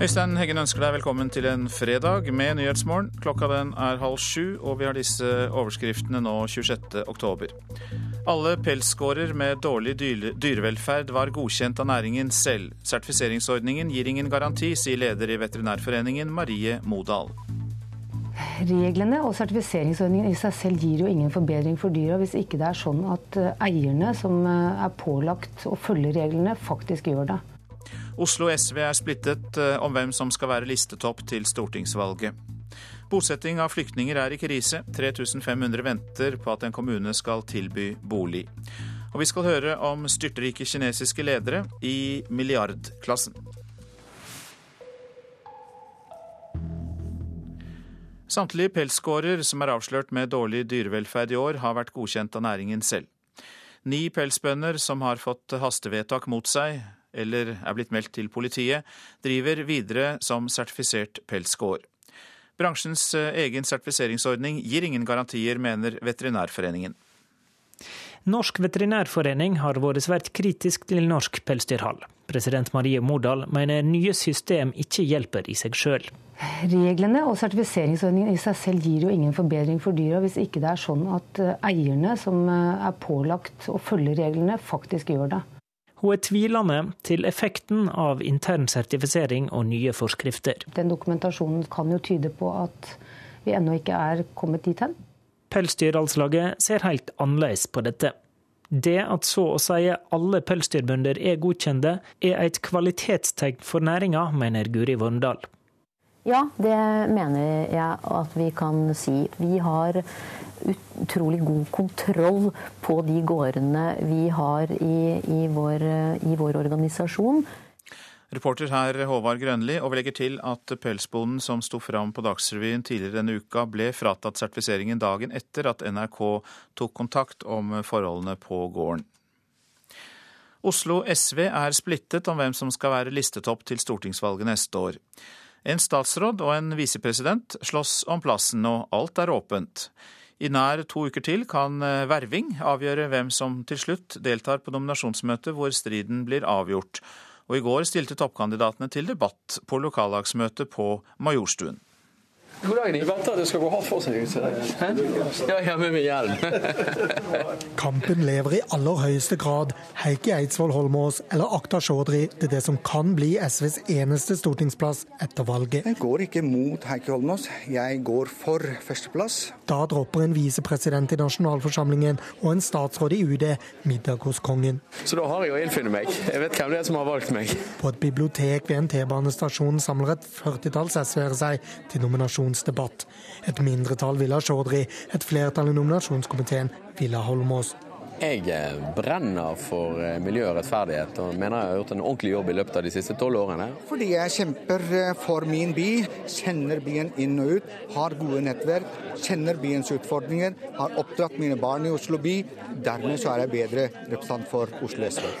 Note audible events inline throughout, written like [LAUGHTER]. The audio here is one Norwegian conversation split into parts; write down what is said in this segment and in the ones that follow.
Øystein Heggen ønsker deg velkommen til en fredag med Nyhetsmorgen. Klokka den er halv sju, og vi har disse overskriftene nå 26. oktober. Alle pelsgårder med dårlig dyrevelferd var godkjent av næringen selv. Sertifiseringsordningen gir ingen garanti, sier leder i Veterinærforeningen Marie Modal. Reglene og sertifiseringsordningen i seg selv gir jo ingen forbedring for dyra, hvis ikke det er sånn at eh, eierne som eh, er pålagt å følge reglene, faktisk gjør det. Oslo SV er splittet eh, om hvem som skal være listetopp til stortingsvalget. Bosetting av flyktninger er i krise. 3500 venter på at en kommune skal tilby bolig. Og vi skal høre om styrtrike kinesiske ledere i milliardklassen. Samtlige pelsgårder som er avslørt med dårlig dyrevelferd i år, har vært godkjent av næringen selv. Ni pelsbønder som har fått hastevedtak mot seg, eller er blitt meldt til politiet, driver videre som sertifisert pelsgård. Bransjens eh, egen sertifiseringsordning gir ingen garantier, mener Veterinærforeningen. Norsk veterinærforening har vært svært kritisk til norsk pelsdyrhold. President Marie Modal mener nye system ikke hjelper i seg sjøl. Reglene og sertifiseringsordningen i seg selv gir jo ingen forbedring for dyra, hvis ikke det er sånn at eh, eierne som eh, er pålagt å følge reglene, faktisk gjør det. Hun er tvilende til effekten av intern sertifisering og nye forskrifter. Den dokumentasjonen kan jo tyde på at vi ennå ikke er kommet dit hen. Pelsdyralslaget ser helt annerledes på dette. Det at så å si alle pelsdyrbønder er godkjente, er et kvalitetstegn for næringa, mener Guri Våndal. Ja, det mener jeg at vi kan si. Vi har utrolig god kontroll på de gårdene vi har i, i, vår, i vår, organisasjon. Reporter her Håvard Grønli, og vi legger til at pelsbonden som sto fram på Dagsrevyen tidligere denne uka, ble fratatt sertifiseringen dagen etter at NRK tok kontakt om forholdene på gården. Oslo SV er splittet om hvem som skal være listetopp til stortingsvalget neste år. En statsråd og en visepresident slåss om plassen, og alt er åpent. I nær to uker til kan eh, Verving avgjøre hvem som til slutt deltar på nominasjonsmøtet hvor striden blir avgjort. Og i går stilte toppkandidatene til debatt på lokallagsmøtet på Majorstuen. God dag, venter at det skal gå hardt for seg. Ja, har med hjelm. Kampen lever i aller høyeste grad. Heikki Eidsvoll Holmås eller Akhtar Chaudhry til det som kan bli SVs eneste stortingsplass etter valget. Jeg går ikke mot Heikki Holmås, jeg går for førsteplass. Da dropper en visepresident i nasjonalforsamlingen og en statsråd i UD middag hos kongen. Så da har jeg å innfinne meg. Jeg vet hvem det er som har valgt meg. På et bibliotek ved en T-banestasjon samler et førtitalls SV-ere seg til nominasjon nominasjonsdebatt. Et mindretall vil ha Chaudhry, et flertall i nominasjonskomiteen vil ha Holmås. Jeg eh, brenner for eh, miljø og rettferdighet, og mener jeg har gjort en ordentlig jobb i løpet av de siste tolv årene. Fordi jeg kjemper eh, for min by, kjenner byen inn og ut, har gode nettverk, kjenner byens utfordringer, har oppdratt mine barn i Oslo by. Dermed så er jeg bedre representant for Oslo SV.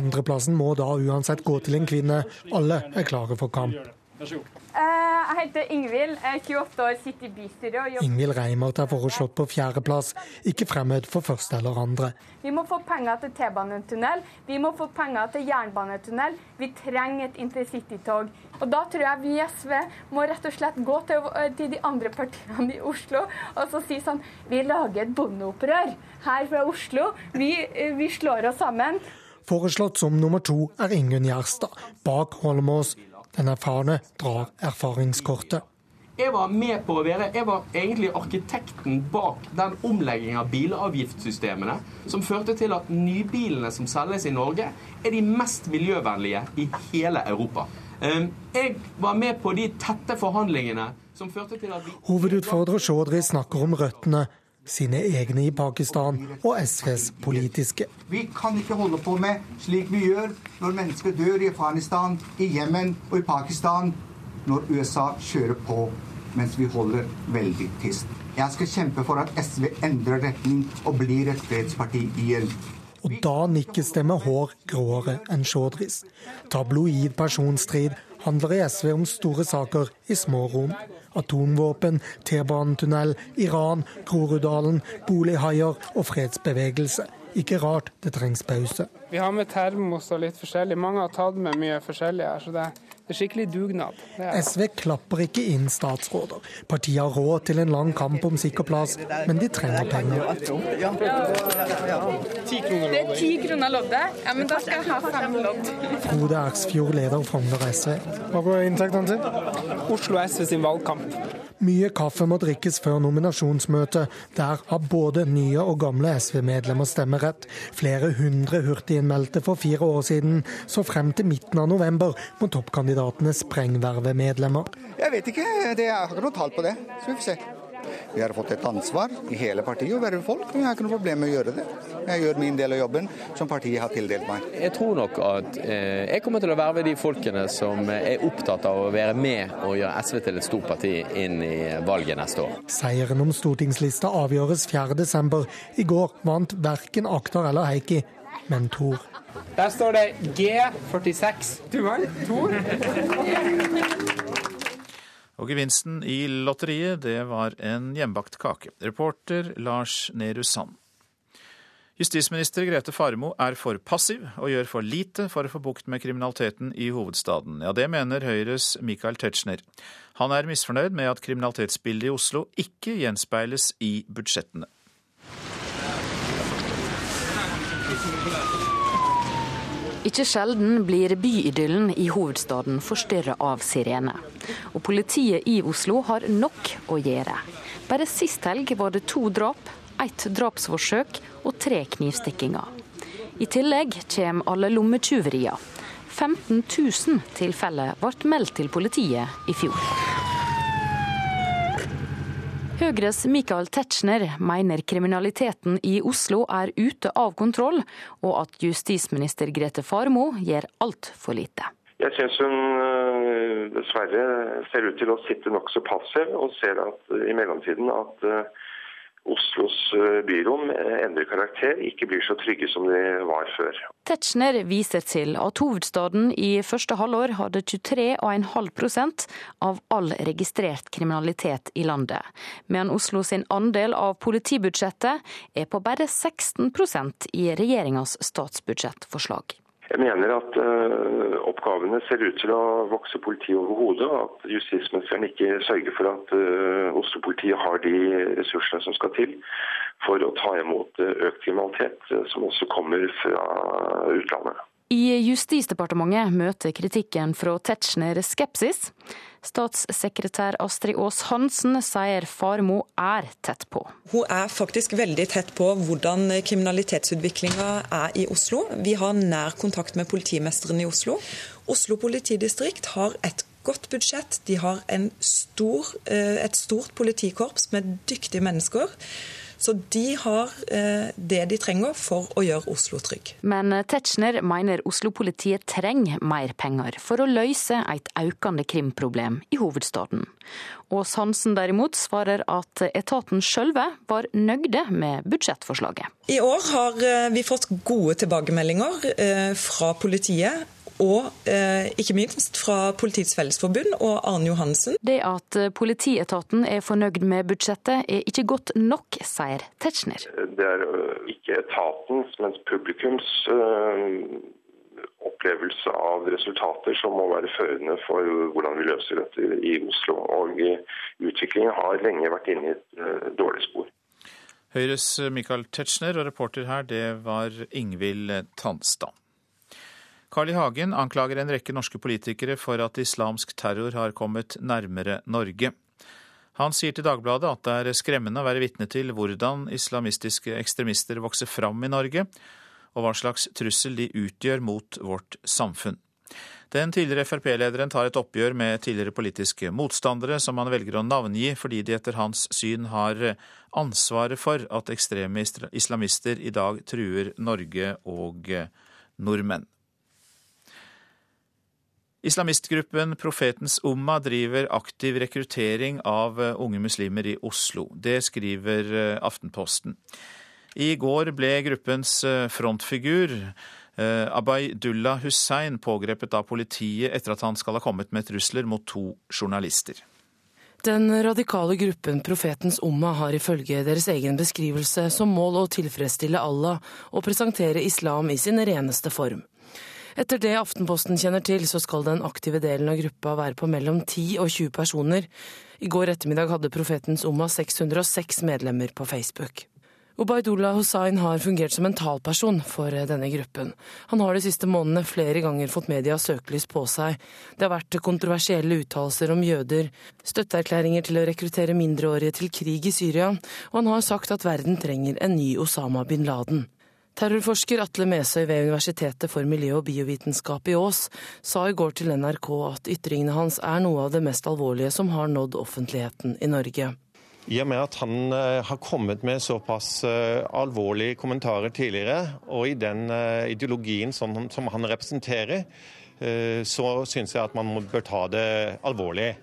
Andreplassen må da uansett gå til en kvinne. Alle er klare for kamp. Vær så god. Eh, jeg heter Ingvild, er 28 år, sitter i bystyret. Ingvild Reimert er foreslått på fjerdeplass, ikke fremmed for første eller andre. Vi må få penger til T-banetunnel, vi må få penger til jernbanetunnel. Vi trenger et intercitytog. Og da tror jeg vi i SV må rett og slett gå til, eh, til de andre partiene i Oslo og så si sånn Vi lager et bondeopprør her fra Oslo. Vi, eh, vi slår oss sammen. Foreslått som nummer to er Ingunn Gjerstad, bak Holmås. Den erfarne drar erfaringskortet. Jeg var med på å være, jeg var egentlig arkitekten bak den omleggingen av bilavgiftssystemene som førte til at nybilene som selges i Norge, er de mest miljøvennlige i hele Europa. Ehm, jeg var med på de tette forhandlingene som førte til at vi Hovedutfordrer Chaudhry snakker om røttene sine egne i Pakistan og SVs politiske. Vi kan ikke holde på med slik vi gjør når mennesker dør i Afghanistan, i Jemen og i Pakistan, når USA kjører på mens vi holder veldig tyst. Jeg skal kjempe for at SV endrer retning og blir et fredsparti igjen. Og da nikkes det med hår gråere enn Chaudhrys. Tabloid personstrid handler i SV om store saker i små rom atomvåpen, T-banetunnel, Iran, Groruddalen, bolighaier og fredsbevegelse. Ikke rart det trengs pause. Vi har med termos og litt forskjellig. Mange har tatt med mye forskjellig her, så det, er skikkelig dugnad. Er SV klapper ikke inn statsråder. Partiet har råd til en lang kamp om sikker plass, men de trenger penger. Det er ti kroner loddet. Ja, men da skal jeg ha fem lodd. Frode Ersfjord, leder Frogner SV. Hva går inntektene til? Oslo SV sin valgkamp. Mye kaffe må drikkes før nominasjonsmøtet. Der har både nye og gamle SV-medlemmer stemmerett. Flere hundre hurtiginnmeldte for fire år siden, så frem til midten av november må toppkandidatene sprengverve medlemmer. Jeg vet ikke, det, jeg har ikke noe tall på det. Så vi får se. Vi har fått et ansvar i hele partiet å verve folk, og jeg har ikke noe problem med å gjøre det. Jeg gjør min del av jobben som partiet har tildelt meg. Jeg tror nok at eh, jeg kommer til å verve de folkene som er opptatt av å være med og gjøre SV til et stort parti inn i valget neste år. Seieren om stortingslista avgjøres 4.12. I går vant verken Aktar eller Heikki, men Tor. Der står det G46. Du vant, Tor. Og gevinsten i lotteriet, det var en hjemmebakt kake. Reporter Lars Nehru Sand. Justisminister Grete Farmo er for passiv og gjør for lite for å få bukt med kriminaliteten i hovedstaden. Ja, det mener Høyres Michael Tetzschner. Han er misfornøyd med at kriminalitetsbildet i Oslo ikke gjenspeiles i budsjettene. Ikke sjelden blir byidyllen i hovedstaden forstyrra av sirene. Og politiet i Oslo har nok å gjøre. Bare sist helg var det to drap, ett drapsforsøk og tre knivstikkinger. I tillegg kommer alle lommetyverier. 15 000 tilfeller ble meldt til politiet i fjor. Høyres Michael Tetzschner mener kriminaliteten i Oslo er ute av kontroll, og at justisminister Grete Farmo gjør altfor lite. Jeg syns hun øh, dessverre ser ut til å sitte nokså passiv, og ser at i mellomtiden at øh, Oslos øh, byrom endrer karakter, ikke blir så trygge som de var før. Tetzschner viser til at hovedstaden i første halvår hadde 23,5% av all registrert kriminalitet i landet, mens Oslo sin andel av politibudsjettet er på bare 16% i regjeringas statsbudsjettforslag. Jeg mener at uh, oppgavene ser ut til å vokse politiet over hodet, og at justisministeren ikke sørger for at uh, Oslo-politiet har de ressursene som skal til for å ta imot uh, økt kriminalitet, som også kommer fra utlandet. I Justisdepartementet møter kritikken fra Tetzschner skepsis. Statssekretær Astrid Aas Hansen sier Farmo er tett på. Hun er faktisk veldig tett på hvordan kriminalitetsutviklinga er i Oslo. Vi har nær kontakt med politimesteren i Oslo. Oslo politidistrikt har et godt budsjett. De har stor, eh, et stort politikorps med dyktige mennesker. Så de har eh, det de trenger for å gjøre Oslo trygg. Men Tetzschner mener Oslo-politiet trenger mer penger for å løse et økende krimproblem i hovedstaden. Ås Hansen derimot svarer at etaten sjølve var nøgde med budsjettforslaget. I år har eh, vi fått gode tilbakemeldinger eh, fra politiet og eh, ikke minst fra Politiets Fellesforbund og Arne Johansen. Det at politietaten er fornøyd med budsjettet er ikke godt nok, sier Tetzschner. Det er eh, ikke etatens, men publikums øh, opplevelse av resultater som må være førende for hvordan vi løser dette i Oslo. Og utviklingen har lenge vært inne i et dårlig spor. Høyres Michael Tetzschner og reporter her, det var Ingvild Tanstad. Carl I. Hagen anklager en rekke norske politikere for at islamsk terror har kommet nærmere Norge. Han sier til Dagbladet at det er skremmende å være vitne til hvordan islamistiske ekstremister vokser fram i Norge, og hva slags trussel de utgjør mot vårt samfunn. Den tidligere Frp-lederen tar et oppgjør med tidligere politiske motstandere, som han velger å navngi fordi de etter hans syn har ansvaret for at ekstreme islamister i dag truer Norge og nordmenn. Islamistgruppen Profetens Umma driver aktiv rekruttering av eh, unge muslimer i Oslo. Det skriver eh, Aftenposten. I går ble gruppens eh, frontfigur, Abaydullah Hussein, pågrepet av politiet etter at han skal ha kommet med trusler mot to journalister. Den radikale gruppen Profetens Umma har ifølge deres egen beskrivelse som mål å tilfredsstille Allah og presentere islam i sin reneste form. Etter det Aftenposten kjenner til, så skal den aktive delen av gruppa være på mellom 10 og 20 personer. I går ettermiddag hadde Profetens Umma 606 medlemmer på Facebook. Ubaydullah Hussain har fungert som en talperson for denne gruppen. Han har de siste månedene flere ganger fått medias søkelys på seg. Det har vært kontroversielle uttalelser om jøder, støtteerklæringer til å rekruttere mindreårige til krig i Syria, og han har sagt at verden trenger en ny Osama bin Laden. Terrorforsker Atle Mesøy ved Universitetet for miljø og biovitenskap i Ås sa i går til NRK at ytringene hans er noe av det mest alvorlige som har nådd offentligheten i Norge. I og med at han eh, har kommet med såpass eh, alvorlige kommentarer tidligere, og i den eh, ideologien som, han representerer, så syns jeg at man bør ta det alvorlig.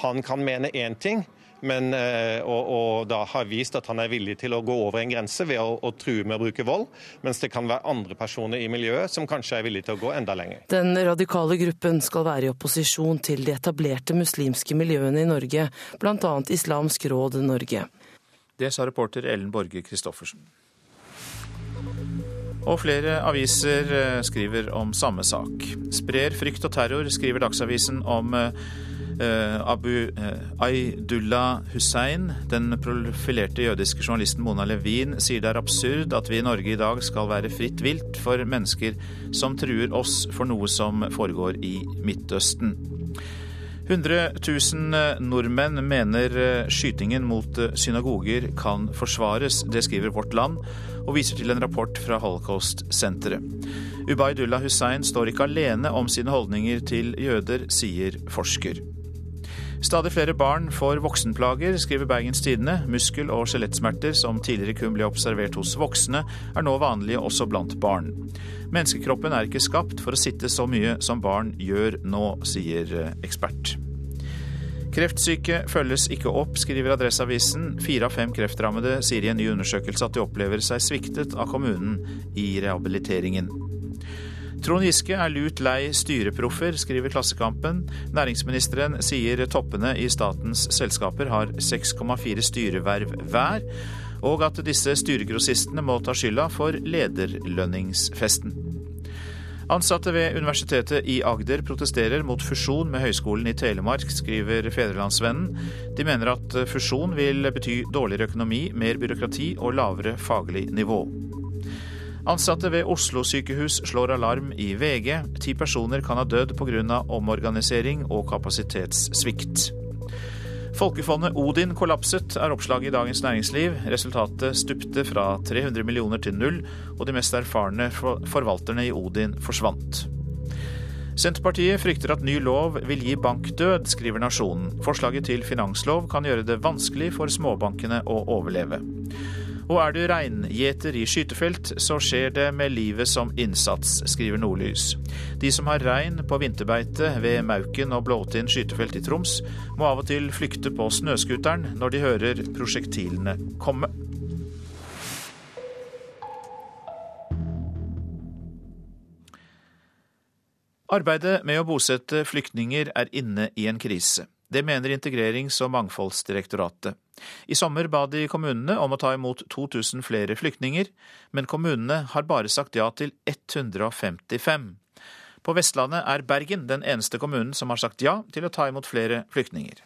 Han kan mene én ting, men, eh, og, og, da har vist at han er villig til å gå over en grense ved å, å true med å bruke vold, mens det kan være andre personer i miljøet som kanskje er villige til å gå enda lenger. Den radikale gruppen skal være i opposisjon til de etablerte muslimske miljøene i Norge, bl.a. Islamsk råd Norge. Det sa reporter Ellen Borge Christoffersen. Og flere aviser eh, skriver om samme sak. Sprer frykt og terror, skriver Dagsavisen om eh, Abu eh, Aydullah Hussein, den profilerte jødiske journalisten Mona Levin, sier det er absurd at vi i Norge i dag skal være fritt vilt for mennesker som truer oss for noe som foregår i Midtøsten. 100 000 nordmenn mener eh, skytingen mot synagoger kan forsvares. Det skriver Vårt Land, og viser til en rapport fra Holocaust-senteret. Ubaydullah Hussein står ikke alene om sine holdninger til jøder, sier forsker. Stadig flere barn får voksenplager, skriver Bergens Tidende. Muskel- og skjelettsmerter som tidligere kun ble observert hos voksne, er nå vanlige også blant barn. Menneskekroppen er ikke skapt for å sitte så mye som barn gjør nå, sier eh, ekspert. Kreftsyke følges ikke opp, skriver Adresseavisen. Fire av fem kreftrammede sier i en ny undersøkelse at de opplever seg sviktet av kommunen i rehabiliteringen. Trond Giske er lut lei styreproffer, skriver Klassekampen. Næringsministeren sier toppene i statens selskaper har 6,4 styreverv hver, og at disse styregrossistene må ta skylda for lederlønningsfesten. Ansatte ved Universitetet i Agder protesterer mot fusjon med Høgskolen i Telemark, skriver Fedrelandsvennen. De mener at fusjon vil bety dårligere økonomi, mer byråkrati og lavere faglig nivå. Ansatte ved Oslo sykehus slår alarm i VG. Ti personer kan ha dødd pga. omorganisering og kapasitetssvikt. Folkefondet Odin kollapset, er oppslaget i Dagens Næringsliv. Resultatet stupte fra 300 millioner til null, og de mest erfarne forvalterne i Odin forsvant. Senterpartiet frykter at ny lov vil gi bankdød, skriver Nasjonen. Forslaget til finanslov kan gjøre det vanskelig for småbankene å overleve. Og er du reingjeter i skytefelt, så skjer det med livet som innsats, skriver Nordlys. De som har rein på vinterbeite ved Mauken og Blåtind skytefelt i Troms, må av og til flykte på snøscooteren når de hører prosjektilene komme. Arbeidet med å bosette flyktninger er inne i en krise. Det mener Integrerings- og mangfoldsdirektoratet. I sommer ba de kommunene om å ta imot 2000 flere flyktninger, men kommunene har bare sagt ja til 155. På Vestlandet er Bergen den eneste kommunen som har sagt ja til å ta imot flere flyktninger.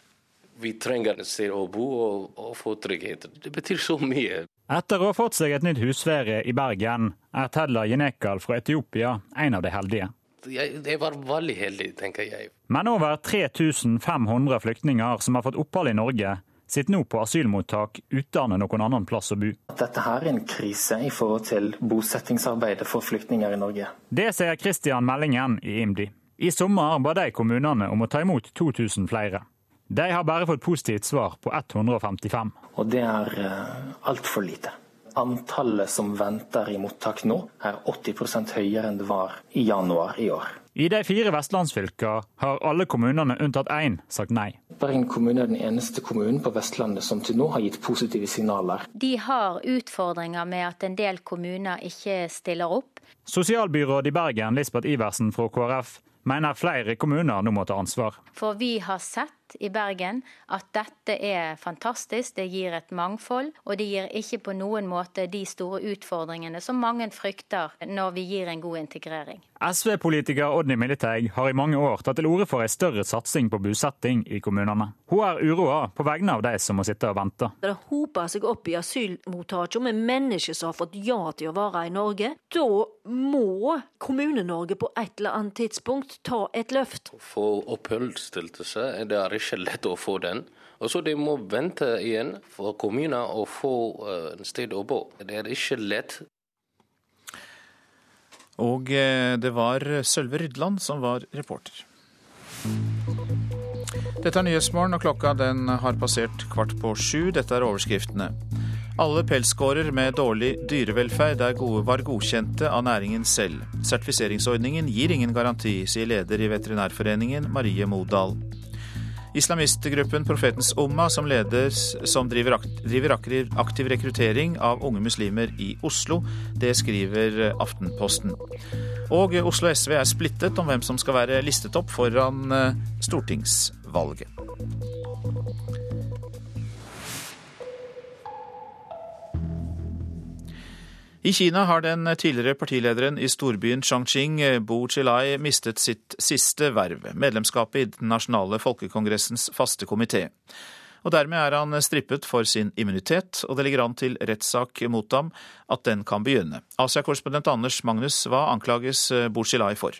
Vi trenger et sted å bo og, og få trygghet. Det betyr så mye. Etter å ha fått seg et nytt husvære i Bergen, er Tedla Jenekal fra Etiopia en av de heldige jeg, jeg, var veldig heldig, tenker jeg. Men over 3500 flyktninger som har fått opphold i Norge, sitter nå på asylmottak uten noen annen plass å bo. Dette her er en krise i forhold til bosettingsarbeidet for flyktninger i Norge. Det sier Kristian Meldingen i IMDi. I sommer ba de kommunene om å ta imot 2000 flere. De har bare fått positivt svar på 155. Og det er uh, altfor lite. Antallet som venter i mottak nå, er 80% høyere enn det var i januar i år. I de fire vestlandsfylkene har alle kommunene unntatt én sagt nei. Bergen kommune er den eneste kommunen på Vestlandet som til nå har gitt positive signaler. De har utfordringer med at en del kommuner ikke stiller opp. Sosialbyråd i Bergen, Lisbeth Iversen fra KrF, mener flere kommuner nå må ta ansvar. For vi har sett i Bergen at dette er fantastisk. Det gir et mangfold, og det gir ikke på noen måte de store utfordringene som mange frykter når vi gir en god integrering. SV-politiker Odny Militeig har i mange år tatt til orde for en større satsing på bosetting i kommunene. Hun er uroa på vegne av de som må sitte og vente. Det hoper seg opp i asylmottakene med mennesker som har fått ja til å være i Norge. Da må Kommune-Norge på et eller annet tidspunkt ta et løft. Å få oppholdstillatelse, det er ikke lett å få den. Og så De må vente igjen for kommuner å få eh, et sted å bo. Det er ikke lett. Og eh, det var Sølve Rydland som var reporter. Dette er Nyhetsmorgen, og klokka den har passert kvart på sju. Dette er overskriftene. Alle pelsgårder med dårlig dyrevelferd er gode, var godkjente av næringen selv. Sertifiseringsordningen gir ingen garanti, sier leder i Veterinærforeningen, Marie Modal. Islamistgruppen Profetens Umma, som, leder, som driver, driver aktiv rekruttering av unge muslimer i Oslo. Det skriver Aftenposten. Og Oslo SV er splittet om hvem som skal være listet opp foran eh, stortingsvalget. I Kina har den tidligere partilederen i storbyen Chongqing, Bo Chilai, mistet sitt siste verv, medlemskapet i Den nasjonale folkekongressens faste komité. Og Dermed er han strippet for sin immunitet, og det ligger an til rettssak mot ham, at den kan begynne. Asia-korrespondent Anders Magnus, hva anklages Bo Chilai for?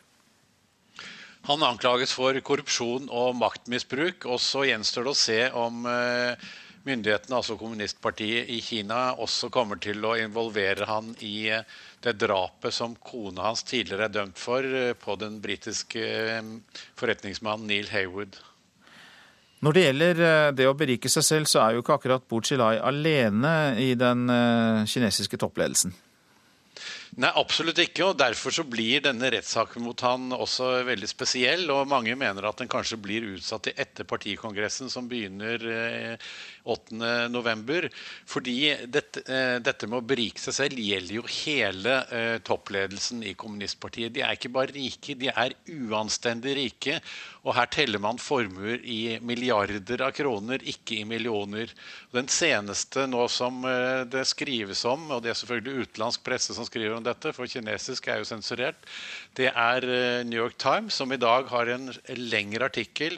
Han anklages for korrupsjon og maktmisbruk, og så gjenstår det å se om eh, myndighetene, altså kommunistpartiet i Kina, også kommer til å involvere han i eh, det drapet som kona hans tidligere er dømt for eh, på den britiske eh, forretningsmannen Neil Haywood. Når det gjelder det å berike seg selv, så er jo ikke akkurat Bo Chilai alene i den kinesiske toppledelsen. Nei, absolutt ikke. og Derfor så blir denne rettssaken mot han også veldig spesiell. og Mange mener at den kanskje blir utsatt til etter partikongressen, som begynner 8.11. Fordi dette, eh, dette, med å berike seg selv gjelder jo hele eh, toppledelsen i kommunistpartiet. De er ikke bare rike, de er uanstendig rike. Og her teller man formuer i milliarder av kroner, ikke i millioner. Den seneste nå som eh, det skrives om, og det er selvfølgelig utenlandsk presse som skriver om dette, for kinesisk er jo sensurert, det er New York Times, som i dag har en lengre artikkel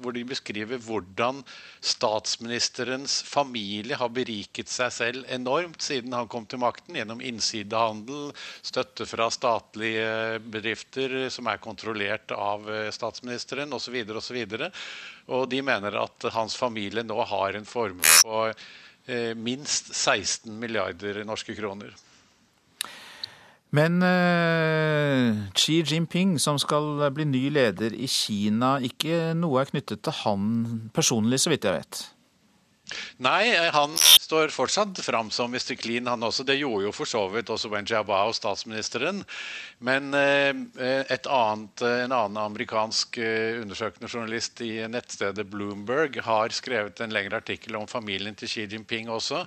hvor de beskriver hvordan statsministerens familie har beriket seg selv enormt siden han kom til makten, gjennom innsidehandel, støtte fra statlige bedrifter som er kontrollert av eh, statsministeren osv. osv. Og, og de mener at hans familie nå har en formue på eh, minst 16 milliarder norske kroner. Men uh, Xi Jinping, som skal bli ny leder i Kina, ikke noe er knyttet til han personlig, så vidt jeg vet? Nei, han står fortsatt fram som Mr. Clean, han også. Det gjorde jo for så vidt også Wen Jiabao, statsministeren. Men eh, annet, en annen amerikansk eh, undersøkende journalist i nettstedet Bloomberg har skrevet en lengre artikkel om familien til Xi Jinping også.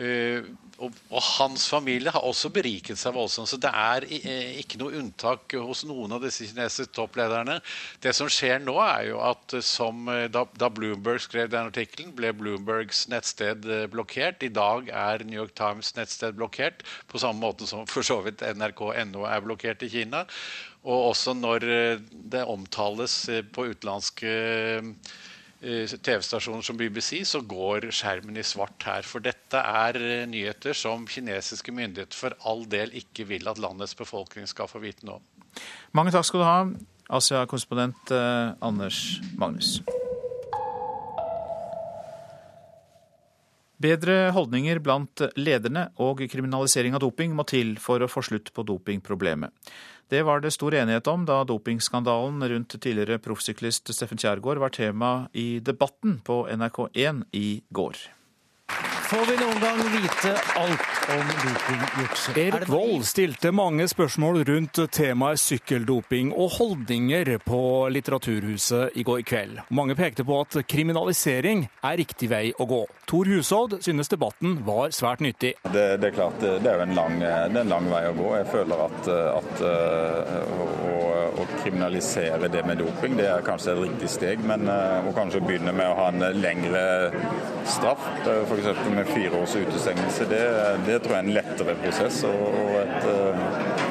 Uh, og, og, hans familie har også beriket seg voldsomt. Så det er uh, ikke noe unntak hos noen av disse kinesiske topplederne. Det som skjer nå, er jo at uh, som, da, da, Bloomberg skrev den artikkelen, ble Bloombergs nettsted blokkert. I dag er New York Times nettsted blokkert, på samme måte som for så vidt nrk.no er blokkert i Kina. Og også når det omtales på utenlandske Eh, TV-stasjoner som BBC, så går skjermen i svart her. For dette er eh, nyheter som kinesiske myndigheter for all del ikke vil at landets befolkning skal få vite noe om. Mange takk skal du ha, Asia-korrespondent eh, Anders Magnus. Bedre holdninger blant lederne og kriminalisering av doping må til for å få slutt på dopingproblemet. Det var det stor enighet om da dopingskandalen rundt tidligere proffsyklist Steffen Kjærgaard var tema i Debatten på NRK1 i går. Får vi noen gang vite alt om dopingjuksing? Erik Vold stilte mange spørsmål rundt temaet sykkeldoping og holdninger på Litteraturhuset i går kveld. Mange pekte på at kriminalisering er riktig vei å gå. Tor Hushovd synes debatten var svært nyttig. Det, det er klart, det er en lang, er en lang vei å gå. Jeg føler at, at å, å, kriminalisere det med doping, det er kanskje et riktig steg. Men å kanskje begynne med å ha en lengre straff, f.eks. med fire års utestengelse, det, det, tror jeg er en lettere prosess og et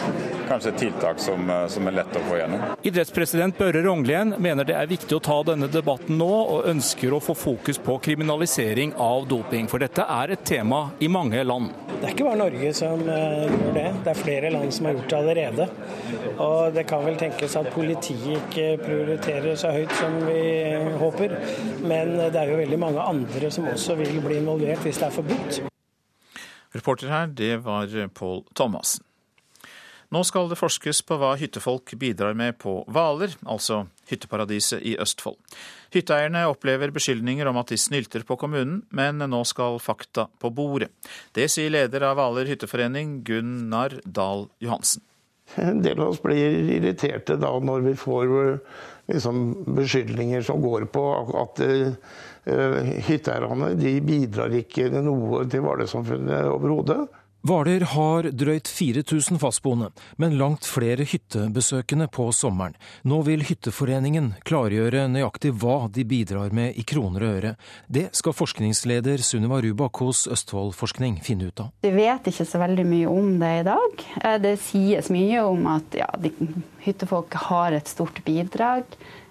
kanskje et tiltak som, som er lett å få gjennom. Idrettspresident Børre Rognlien mener det er viktig å ta denne debatten nå, og ønsker å få fokus på kriminalisering av doping. For dette er et tema i mange land. Det er ikke bare Norge som gjør det, det er flere land som har gjort det allerede. Og det kan vel tenkes at politiet ikke prioriterer så høyt som vi håper. Men det er jo veldig mange andre som også vil bli involvert hvis det er forbudt. Reporter her, det var Pål Thomassen. Nå skal det forskes på hva hyttefolk bidrar med på Hvaler, altså hytteparadiset i Østfold. Hytteeierne opplever beskyldninger om at de snylter på kommunen, men nå skal fakta på bordet. Det sier leder av Hvaler hytteforening, Gunnar Dahl Johansen. En del av oss blir irriterte da når vi får liksom, beskyldninger som går på at uh, hytteeierne bidrar ikke noe til Hvaler-samfunnet overhodet. Hvaler har drøyt 4000 fastboende, men langt flere hyttebesøkende på sommeren. Nå vil Hytteforeningen klargjøre nøyaktig hva de bidrar med i kroner og øre. Det skal forskningsleder Sunniva Rubak hos Østfoldforskning finne ut av. Vi vet ikke så veldig mye om det i dag. Eh, det sies mye om at ja, hyttefolk har et stort bidrag.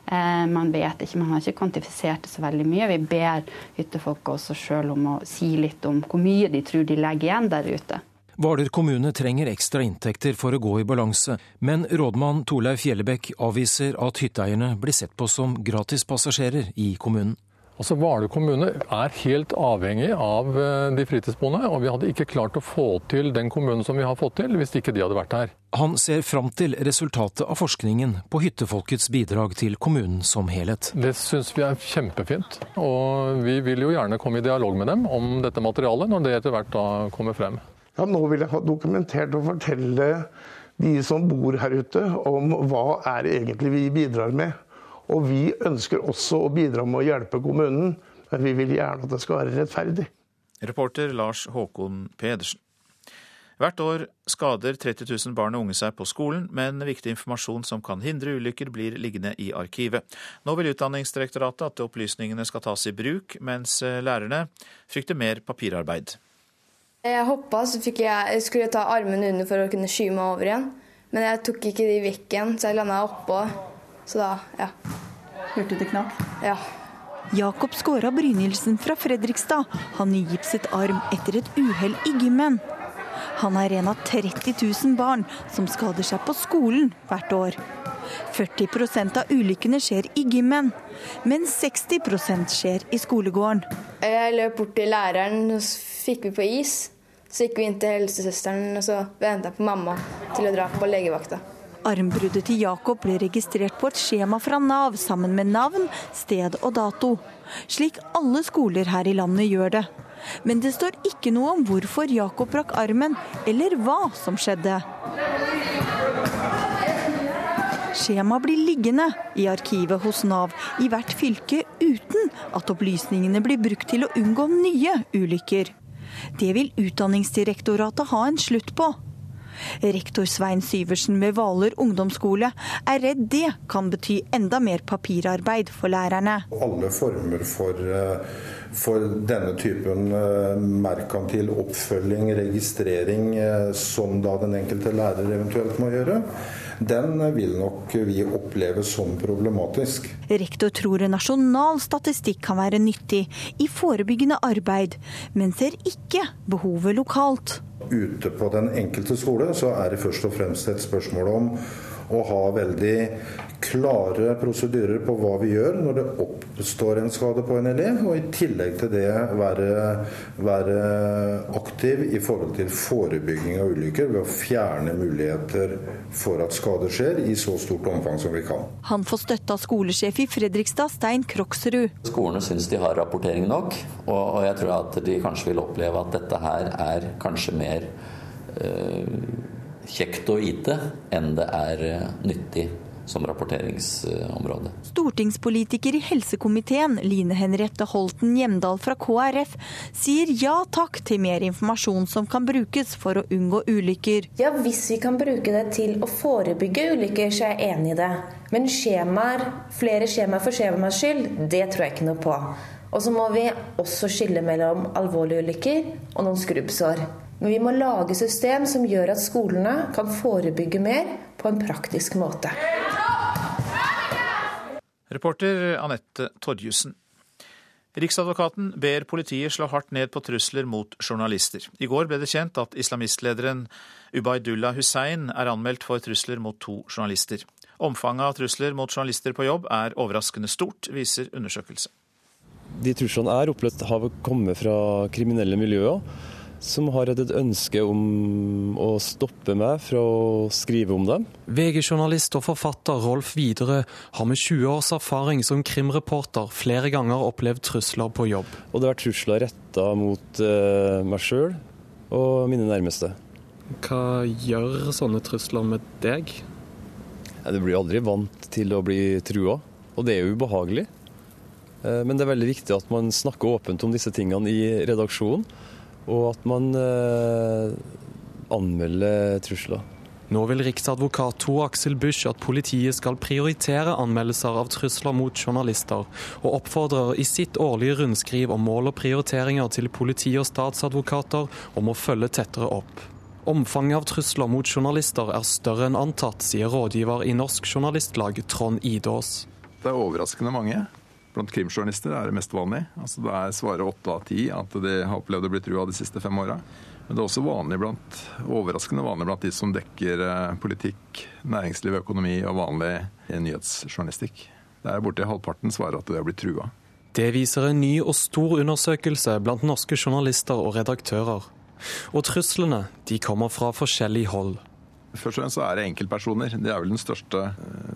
Eh, man vet ikke, man har ikke kvantifisert det så veldig mye. Vi ber hyttefolk også sjøl om å si litt om hvor mye de tror de legger igjen der ute. Hvaler kommune trenger ekstra inntekter for å gå i balanse, men rådmann Torleif Fjellebekk avviser at hytteeierne blir sett på som gratispassasjerer i kommunen. Altså Hvaler kommune er helt avhengig av eh, de fritidsboende, og vi hadde ikke klart å få til den kommunen som vi har fått til, hvis ikke de hadde vært her. Han ser fram til resultatet av forskningen på hyttefolkets bidrag til kommunen som helhet. Det syns vi er kjempefint, og vi vil jo gjerne komme i dialog med dem om dette materialet når det etter hvert da kommer frem. Ja, Nå vil jeg ha dokumentert og fortelle de som bor her ute om hva er egentlig vi bidrar med. Og vi ønsker også å bidra med å hjelpe kommunen, men vi vil gjerne at det skal være rettferdig. Reporter Lars Håkon Pedersen. Hvert år skader 30 000 barn og unge seg på skolen, men viktig informasjon som kan hindre ulykker, blir liggende i arkivet. Nå vil Utdanningsdirektoratet at opplysningene skal tas i bruk, mens lærerne frykter mer papirarbeid. Jeg hoppa, så jeg, jeg skulle ta armen under for å kunne skyve meg over igjen. Men jeg tok ikke de vekk igjen, så jeg landa oppå. Så da, ja. Hørte det knakk? Ja. Jakob Skåra Brynildsen fra Fredrikstad Han nygipset arm etter et uhell i gymmen. Han er en av 30 000 barn som skader seg på skolen hvert år. 40% av ulykkene skjer i gymmen, men 60% skjer i skolegården. Jeg løp bort til læreren, og så fikk vi på is. Så gikk vi inn til helsesøsteren, og så venta på mamma til å dra på legevakta. Armbruddet til Jakob ble registrert på et skjema fra Nav sammen med navn, sted og dato. Slik alle skoler her i landet gjør det. Men det står ikke noe om hvorfor Jakob brakk armen, eller hva som skjedde. Skjemaet blir liggende i arkivet hos Nav i hvert fylke uten at opplysningene blir brukt til å unngå nye ulykker. Det vil Utdanningsdirektoratet ha en slutt på. Rektor Svein Syversen ved Hvaler ungdomsskole er redd det kan bety enda mer papirarbeid for lærerne. Alle former for, eh, for denne typen eh, merkantil oppfølging, registrering, eh, som da den enkelte lærer eventuelt må gjøre, den vil nok vi oppleve som problematisk. Rektor tror nasjonal statistikk kan være nyttig i forebyggende arbeid, men ser ikke behovet lokalt. Ute på den enkelte skole så er det først og fremst et spørsmål om å ha veldig klare prosedyrer på hva vi gjør når det oppstår en skade på en elev, og i tillegg til det være, være aktiv i forhold til forebygging av ulykker ved å fjerne muligheter for at skader skjer i så stort omfang som vi kan. Han får støtte av skolesjef i Fredrikstad, Stein Kroksrud. Skolene syns de har rapportering nok, og jeg tror at de kanskje vil oppleve at dette her er kanskje mer øh, kjekt å vite enn det er eh, nyttig som rapporteringsområde. Stortingspolitiker i helsekomiteen Line Henriette Holten Hjemdal fra KrF sier ja takk til mer informasjon som kan brukes for å unngå ulykker. Ja, Hvis vi kan bruke det til å forebygge ulykker, så er jeg enig i det. Men skjemaer, flere skjemaer for skjemaers skyld, det tror jeg ikke noe på. Og så må vi også skille mellom alvorlige ulykker og noen skrubbsår. Men vi må lage system som gjør at skolene kan forebygge mer på en praktisk måte. Reporter Anette Torjussen. Riksadvokaten ber politiet slå hardt ned på trusler mot journalister. I går ble det kjent at islamistlederen Ubaydullah Hussein er anmeldt for trusler mot to journalister. Omfanget av trusler mot journalister på jobb er overraskende stort, viser undersøkelse. De truslene er opplevd har kommet fra kriminelle miljøer som har hatt et ønske om å stoppe meg fra å skrive om dem. VG-journalist og forfatter Rolf Widerøe har med 20 års erfaring som krimreporter flere ganger opplevd trusler på jobb. Og det har vært trusler retta mot uh, meg sjøl og mine nærmeste. Hva gjør sånne trusler med deg? Ja, du blir aldri vant til å bli trua, og det er jo ubehagelig. Uh, men det er veldig viktig at man snakker åpent om disse tingene i redaksjonen og at man eh, anmelder trusler. Nå vil riksadvokat Tor Aksel Busch at politiet skal prioritere anmeldelser av trusler mot journalister, og oppfordrer i sitt årlige rundskriv om mål og prioriteringer til politi og statsadvokater om å følge tettere opp. Omfanget av trusler mot journalister er større enn antatt, sier rådgiver i Norsk Journalistlag Trond Idås. Det er overraskende mange. Blant krimjournalister er det mest vanlig. Altså er svarer åtte av ti at de har opplevd å bli trua de siste fem åra. Men det er også vanlig blant, overraskende vanlig blant de som dekker eh, politikk, næringsliv, økonomi og vanlig nyhetsjournalistikk. Det er borti halvparten svarer at de har blitt trua. Det viser en ny og stor undersøkelse blant norske journalister og redaktører. Og truslene de kommer fra forskjellig hold. Først og fremst så er det enkeltpersoner. Det er vel den største,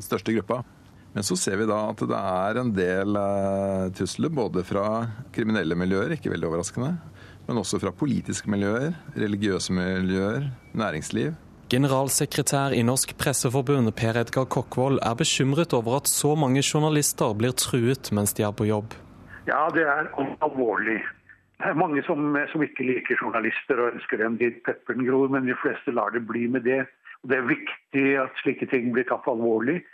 største gruppa. Men så ser vi da at det er en del eh, trusler både fra kriminelle miljøer, ikke veldig overraskende, men også fra politiske miljøer, religiøse miljøer, næringsliv. Generalsekretær i Norsk Presseforbund Per Edgar Kokkvold er bekymret over at så mange journalister blir truet mens de er på jobb. Ja, det er alvorlig. Det er mange som, som ikke liker journalister og ønsker dem dit pepperen gror, men de fleste lar det bli med det. Det er viktig at slike ting blir tatt alvorlig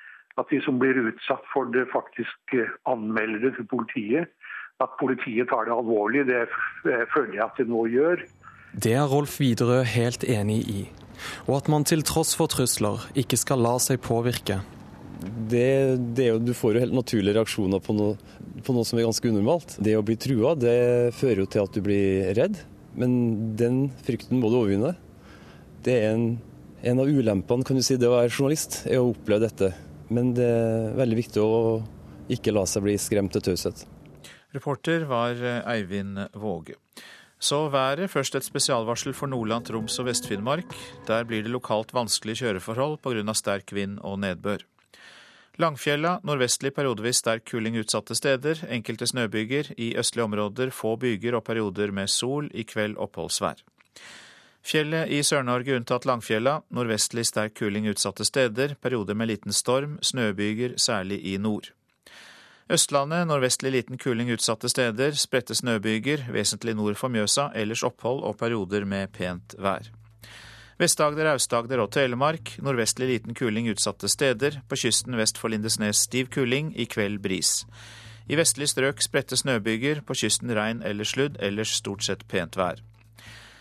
at de som blir utsatt for det, faktisk eh, anmelder det til politiet. At politiet tar det alvorlig, det eh, føler jeg at de nå gjør. Det er Rolf Widerøe helt enig i. Og at man til tross for trusler ikke skal la seg påvirke. Det, det jo, du får jo helt naturlige reaksjoner på noe, på noe, som er ganske unormalt. Det å bli trua det fører jo til at du blir redd, men den frykten må du overvinne. Det er en, en av ulempene kan du si, det å være journalist, er å oppleve dette. Men det er veldig viktig å ikke la seg bli skremt til taushet. Reporter var eh, Eivind Våge. Så været. Først et spesialvarsel for Nordland, Troms og Vest-Finnmark. Der blir det lokalt vanskelige kjøreforhold pga. sterk vind og nedbør. Langfjella nordvestlig periodevis sterk kuling utsatte steder. Enkelte snøbyger. I østlige områder få byger og perioder med sol. I kveld oppholdsvær. Fjellet i Sør-Norge unntatt Langfjella. Nordvestlig sterk kuling utsatte steder. Perioder med liten storm. Snøbyger, særlig i nord. Østlandet nordvestlig liten kuling utsatte steder. Spredte snøbyger, vesentlig nord for Mjøsa. Ellers opphold og perioder med pent vær. Vest-Agder, Aust-Agder og Telemark. Nordvestlig liten kuling utsatte steder. På kysten vest for Lindesnes stiv kuling. I kveld bris. I vestlig strøk spredte snøbyger. På kysten regn eller sludd. Ellers stort sett pent vær.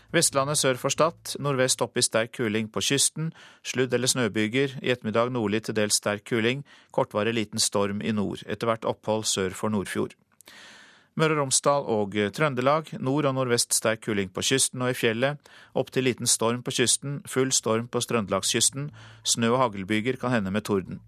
Vestlandet sør for Stad. Nordvest opp i sterk kuling på kysten. Sludd- eller snøbyger. I ettermiddag nordlig til dels sterk kuling. Kortvarig liten storm i nord. Etter hvert opphold sør for Nordfjord. Møre og Romsdal og Trøndelag. Nord og nordvest sterk kuling på kysten og i fjellet. Opp til liten storm på kysten. Full storm på Trøndelagskysten. Snø- og haglbyger kan hende med torden.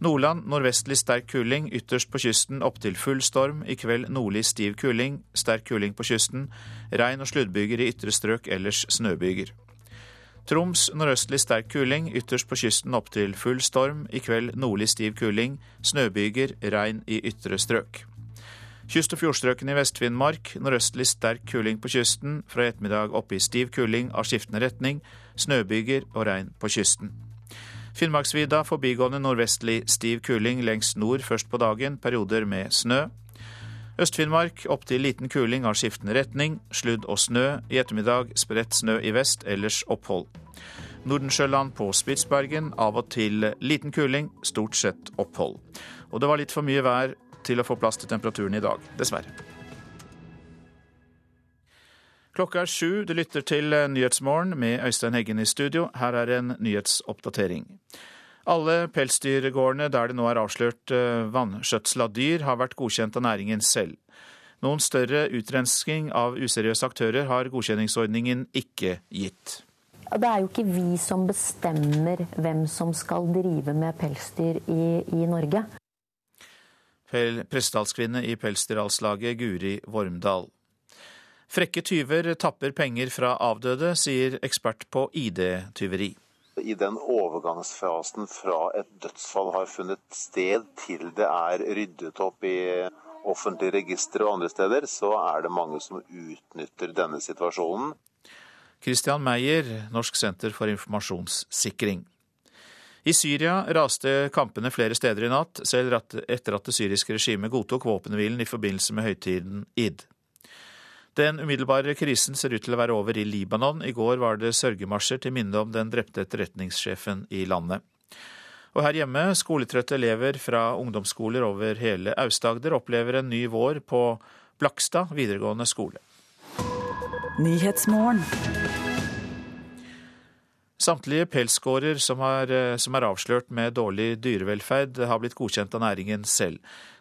Nordland nordvestlig sterk kuling, ytterst på kysten opptil full storm. I kveld nordlig stiv kuling, sterk kuling på kysten. Regn og sluddbyger i ytre strøk, ellers snøbyger. Troms nordøstlig sterk kuling, ytterst på kysten opptil full storm. I kveld nordlig stiv kuling, snøbyger, regn i ytre strøk. Kyst- og fjordstrøkene i Vest-Finnmark nordøstlig sterk kuling på kysten. Fra i ettermiddag oppe i stiv kuling av skiftende retning. Snøbyger og regn på kysten. Finnmarksvidda forbigående nordvestlig stiv kuling lengst nord først på dagen, perioder med snø. Øst-Finnmark opptil liten kuling av skiftende retning, sludd og snø. I ettermiddag spredt snø i vest, ellers opphold. Nordensjøland på Spitsbergen av og til liten kuling, stort sett opphold. Og det var litt for mye vær til å få plass til temperaturen i dag, dessverre. Klokka er sju. Du lytter til Nyhetsmorgen med Øystein Heggen i studio. Her er en nyhetsoppdatering. Alle pelsdyrgårdene der det nå er avslørt eh, vanskjøtsel av dyr, har vært godkjent av næringen selv. Noen større utrensking av useriøse aktører har godkjenningsordningen ikke gitt. Det er jo ikke vi som bestemmer hvem som skal drive med pelsdyr i, i Norge. Pressetalskvinne i Pelsdyralslaget, Guri Vormdal. Frekke tyver tapper penger fra avdøde, sier ekspert på ID-tyveri. I den overgangsfasen fra et dødsfall har funnet sted til det er ryddet opp i offentlige registre og andre steder, så er det mange som utnytter denne situasjonen. Christian Meyer, Norsk senter for informasjonssikring. I Syria raste kampene flere steder i natt, selv etter at det syriske regimet godtok våpenhvilen i forbindelse med høytiden id. Den umiddelbare krisen ser ut til å være over i Libanon. I går var det sørgemarsjer til minne om den drepte etterretningssjefen i landet. Og her hjemme, skoletrøtte elever fra ungdomsskoler over hele Aust-Agder opplever en ny vår på Blakstad videregående skole. Samtlige pelsgårder som, som er avslørt med dårlig dyrevelferd, har blitt godkjent av næringen selv.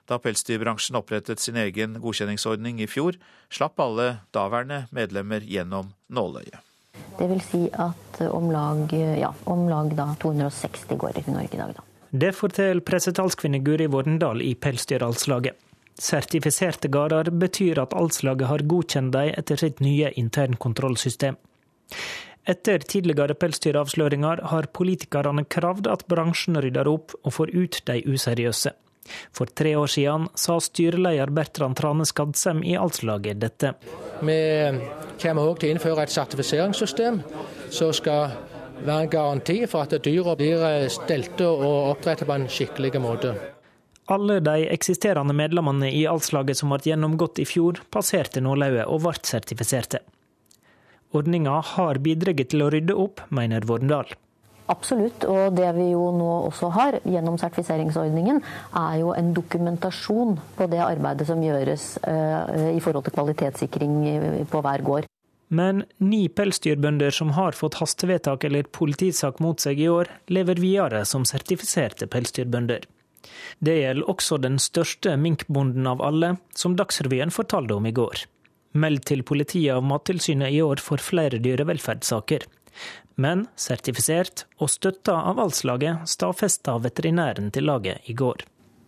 Da pelsdyrbransjen opprettet sin egen godkjenningsordning i fjor, slapp alle daværende medlemmer gjennom nåløyet. Det vil si at om lag, ja, om lag 260 gårder i Norge i dag. Da. Det forteller pressetalskvinne Guri Vorndal i Pelsdyralslaget. Sertifiserte gårder betyr at alslaget har godkjent dem etter sitt nye internkontrollsystem. Etter tidligere pelsdyravsløringer har politikerne kravd at bransjen rydder opp og får ut de useriøse. For tre år siden sa styreleder Bertrand Trane Skadsem i Altslaget dette. Vi kommer òg til å innføre et sertifiseringssystem som skal være en garanti for at dyra blir stelte og oppdrettet på en skikkelig måte. Alle de eksisterende medlemmene i Altslaget som ble gjennomgått i fjor, passerte nålauget og ble sertifiserte. Ordninga har bidratt til å rydde opp, mener Vårendal. Absolutt. Og det vi jo nå også har gjennom sertifiseringsordningen, er jo en dokumentasjon på det arbeidet som gjøres uh, i forhold til kvalitetssikring på hver gård. Men ni pelsdyrbønder som har fått hastevedtak eller politisak mot seg i år, lever videre som sertifiserte pelsdyrbønder. Det gjelder også den største minkbonden av alle, som Dagsrevyen fortalte om i går. Meldt til politiet av Mattilsynet i år for flere dyrevelferdssaker men sertifisert og støtta av Alslaget, stadfesta veterinæren til laget i går.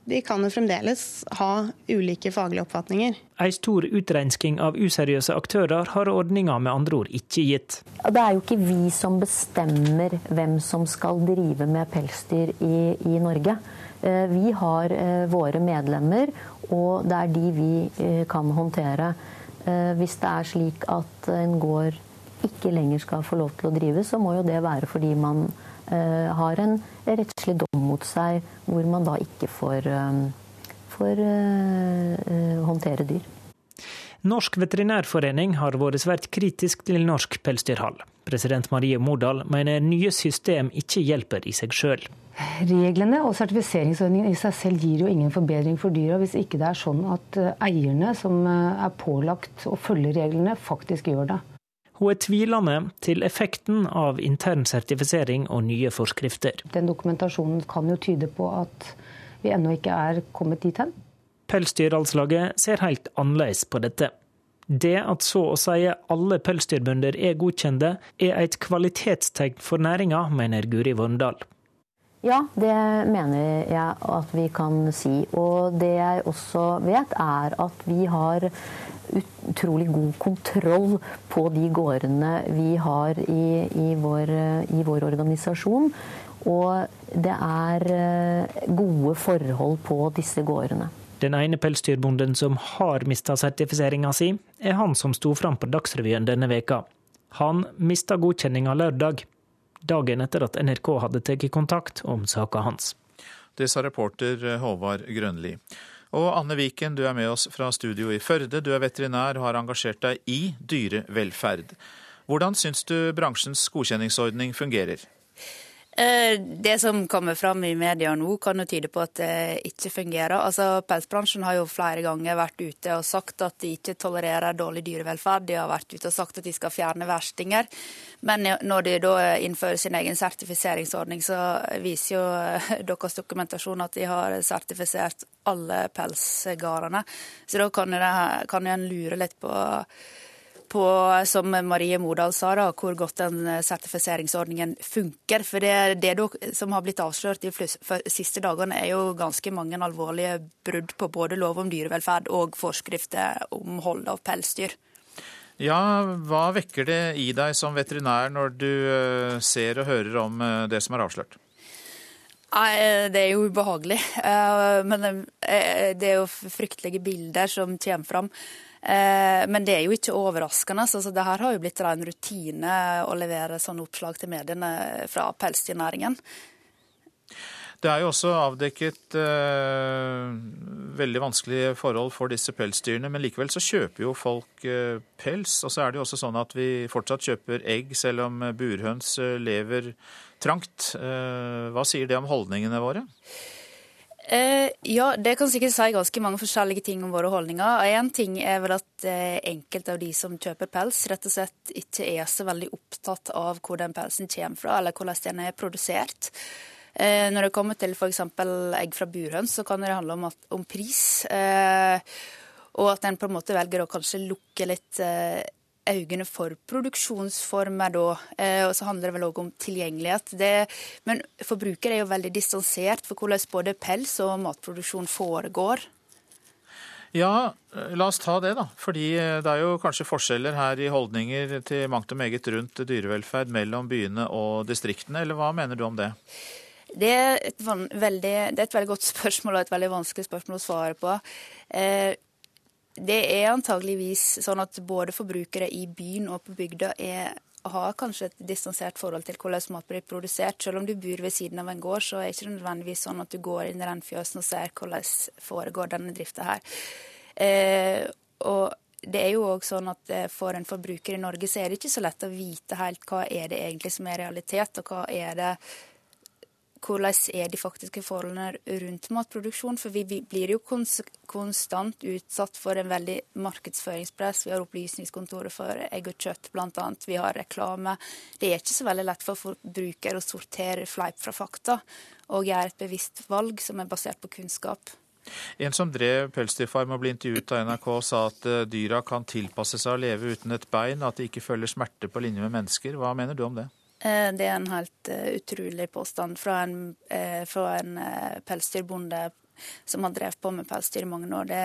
De kan jo fremdeles ha ulike faglige oppfatninger. Ei stor utreinsking av useriøse aktører har ordninga med andre ord ikke gitt. Det er jo ikke vi som bestemmer hvem som skal drive med pelsdyr i, i Norge. Eh, vi har eh, våre medlemmer, og det er de vi eh, kan håndtere. Hvis det er slik at en gård ikke lenger skal få lov til å drive, så må jo det være fordi man uh, har en rettslig dom mot seg hvor man da ikke får, uh, får håndtere dyr. Norsk veterinærforening har vært svært kritisk til norsk pelsdyrhold. President Marie Mordal mener nye system ikke hjelper i seg sjøl. Reglene og sertifiseringsordningen i seg selv gir jo ingen forbedring for dyra, hvis ikke det er sånn at eierne som er pålagt å følge reglene, faktisk gjør det. Hun er tvilende til effekten av intern sertifisering og nye forskrifter. Den dokumentasjonen kan jo tyde på at vi ennå ikke er kommet dit hen. Pelsdyralslaget ser helt annerledes på dette. Det at så å si alle pelsdyrbønder er godkjente, er et kvalitetstegn for næringa, mener Guri Vormdal. Ja, det mener jeg at vi kan si. Og det jeg også vet, er at vi har utrolig god kontroll på de gårdene vi har i, i, vår, i vår organisasjon. Og det er eh, gode forhold på disse gårdene. Den ene pelsdyrbonden som har mista sertifiseringa si, er han som sto fram på Dagsrevyen denne veka. Han mista godkjenninga lørdag, dagen etter at NRK hadde tatt kontakt om saka hans. Det sa reporter Håvard Grønli. Og Anne Viken, du er med oss fra studio i Førde. Du er veterinær og har engasjert deg i dyrevelferd. Hvordan syns du bransjens godkjenningsordning fungerer? Eh, det som kommer fram i media nå, kan jo tyde på at det ikke fungerer. Altså, Pelsbransjen har jo flere ganger vært ute og sagt at de ikke tolererer dårlig dyrevelferd. De har vært ute og sagt at de skal fjerne verstinger. Men når de da innfører sin egen sertifiseringsordning, så viser jo deres dokumentasjon at de har sertifisert alle pelsgårdene. Så da kan en lure litt på på, som Marie Modal sa, da, hvor godt den eh, sertifiseringsordningen funker. For det, det som har blitt avslørt de siste dagene, er jo ganske mange alvorlige brudd på både lov om dyrevelferd og forskrifter om hold av pelsdyr. Ja, Hva vekker det i deg som veterinær når du eh, ser og hører om eh, det som er avslørt? Nei, Det er jo ubehagelig. Men det er jo fryktelige bilder som kommer fram. Eh, men det er jo ikke overraskende. så det her har jo blitt en rutine å levere sånne oppslag til mediene fra pelsdyrnæringen. Det er jo også avdekket uh, veldig vanskelige forhold for disse pelsdyrene, men likevel så kjøper jo folk uh, pels. Og så er det jo også sånn at vi fortsatt kjøper egg, selv om burhøns uh, lever trangt. hva sier det om holdningene våre? Eh, ja, det kan sikkert si ganske mange forskjellige ting om våre holdninger. En ting er vel at eh, enkelte av de som kjøper pels, rett og slett ikke er så veldig opptatt av hvor den pelsen kommer fra, eller hvordan den er produsert. Eh, når det kommer til f.eks. egg fra burhøns, så kan det handle om, at, om pris. Eh, og at en på en måte velger å kanskje lukke litt eh, øynene for produksjonsformer da. Eh, og så handler det vel òg om tilgjengelighet. Det, men forbruker er jo veldig distansert for hvordan både pels og matproduksjon foregår. Ja, la oss ta det, da. Fordi eh, det er jo kanskje forskjeller her i holdninger til mangt og meget rundt dyrevelferd mellom byene og distriktene, eller hva mener du om det? Det er, veldig, det er et veldig godt [LAUGHS] spørsmål og et veldig vanskelig spørsmål å svare på. Eh, det er antageligvis sånn at både forbrukere i byen og på bygda er, har kanskje et distansert forhold til hvordan mat blir produsert. Selv om du bor ved siden av en gård, så er det ikke nødvendigvis sånn at du går inn i rennfjøsen og ser hvordan foregår denne drifta her. Eh, og det er jo òg sånn at eh, for en forbruker i Norge så er det ikke så lett å vite helt hva er det egentlig som er realitet, og hva er det hvordan er de faktiske forholdene rundt matproduksjon. For vi blir jo konstant utsatt for en veldig markedsføringspress. Vi har Opplysningskontoret for egg og kjøtt bl.a. Vi har reklame. Det er ikke så veldig lett for forbrukere å sortere fleip fra fakta og gjøre et bevisst valg som er basert på kunnskap. En som drev pelsdyrfarm og ble intervjuet av NRK, sa at eh, dyra kan tilpasse seg å leve uten et bein, at de ikke føler smerte på linje med mennesker. Hva mener du om det? Eh, det er en helt eh, utrolig påstand fra en, eh, fra en pelsdyrbonde som har drevet på med pelsdyr i mange år. Det,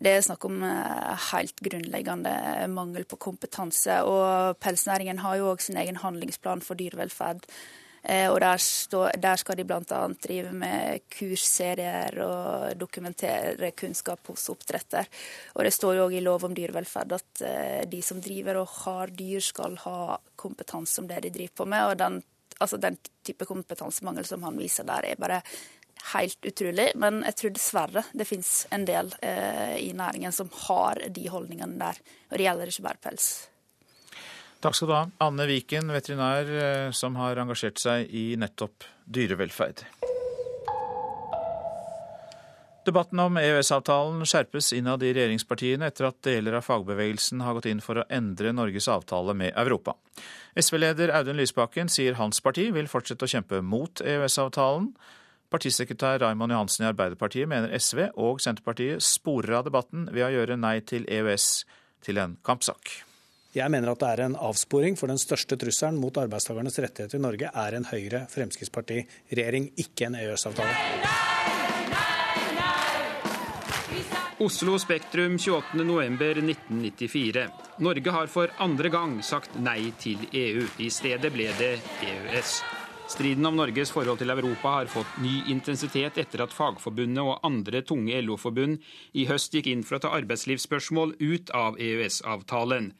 det er snakk om helt grunnleggende mangel på kompetanse. Og pelsnæringen har jo òg sin egen handlingsplan for dyrevelferd. Og der, der skal de bl.a. drive med kursserier og dokumentere kunnskap hos oppdretter. Og det står jo òg i lov om dyrevelferd at de som driver og har dyr, skal ha kompetanse om det de driver på med. Og den, altså den type kompetansemangel som han viser der, er bare helt utrolig. Men jeg tror dessverre det finnes en del eh, i næringen som har de holdningene der. Og det gjelder ikke bare pels. Takk skal du ha. Anne Viken, veterinær eh, som har engasjert seg i nettopp dyrevelferd. Debatten om EØS-avtalen skjerpes innad i regjeringspartiene etter at deler av fagbevegelsen har gått inn for å endre Norges avtale med Europa. SV-leder Audun Lysbakken sier hans parti vil fortsette å kjempe mot EØS-avtalen. Partisekretær Raymond Johansen i Arbeiderpartiet mener SV og Senterpartiet sporer av debatten ved å gjøre nei til EØS til en kampsak. Jeg mener at det er en avsporing, for den største trusselen mot arbeidstakernes rettigheter i Norge er en Høyre-Fremskrittsparti-regjering, ikke en EØS-avtale. Oslo Spektrum 28.11.1994. Norge har for andre gang sagt nei til EU. I stedet ble det EØS. Striden om Norges forhold til Europa har fått ny intensitet etter at Fagforbundet og andre tunge LO-forbund i høst gikk inn for å ta arbeidslivsspørsmål ut av EØS-avtalen.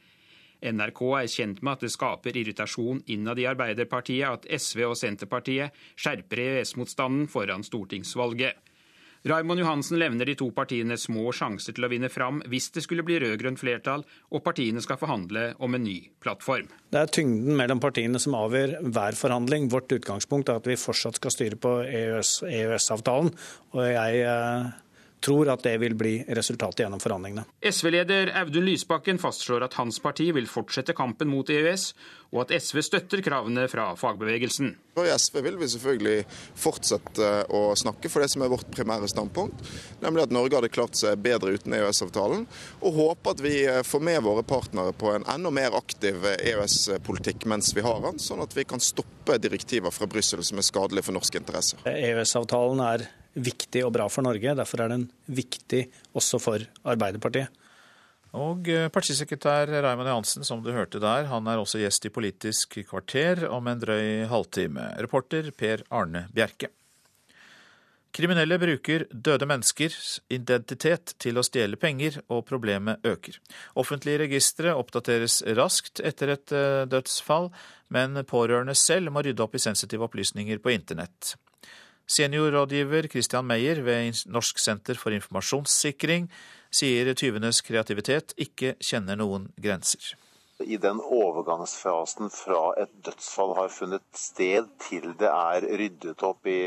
NRK er kjent med at det skaper irritasjon innad i Arbeiderpartiet at SV og Senterpartiet skjerper EØS-motstanden foran stortingsvalget. Raimond Johansen levner de to partiene små sjanser til å vinne fram hvis det skulle bli rød-grønt flertall og partiene skal forhandle om en ny plattform. Det er tyngden mellom partiene som avgjør hver forhandling. Vårt utgangspunkt er at vi fortsatt skal styre på EØS-avtalen. EØS og jeg eh, tror at det vil bli resultatet gjennom forhandlingene. SV-leder Audun Lysbakken fastslår at hans parti vil fortsette kampen mot EØS, og at SV støtter kravene fra fagbevegelsen. I SV vil vi selvfølgelig fortsette å snakke for det som er vårt primære standpunkt, nemlig at Norge hadde klart seg bedre uten EØS-avtalen, og håper at vi får med våre partnere på en enda mer aktiv EØS-politikk mens vi har den, sånn at vi kan stoppe direktiver fra Brussel som er skadelige for norske interesser. EØS-avtalen er viktig og bra for Norge. Derfor er den viktig også for Arbeiderpartiet. Og eh, partisekretær Raymond Johansen, som du hørte der, han er også gjest i Politisk kvarter om en drøy halvtime. Reporter Per Arne Bjerke. Kriminelle bruker døde menneskers identitet til å stjele penger, og problemet øker. Offentlige registre oppdateres raskt etter et eh, dødsfall, men pårørende selv må rydde opp i sensitive opplysninger på internett. Seniorrådgiver Christian Meyer ved Norsk senter for informasjonssikring sier tyvenes kreativitet ikke kjenner noen grenser. I den overgangsfasen fra et dødsfall har funnet sted til det er ryddet opp i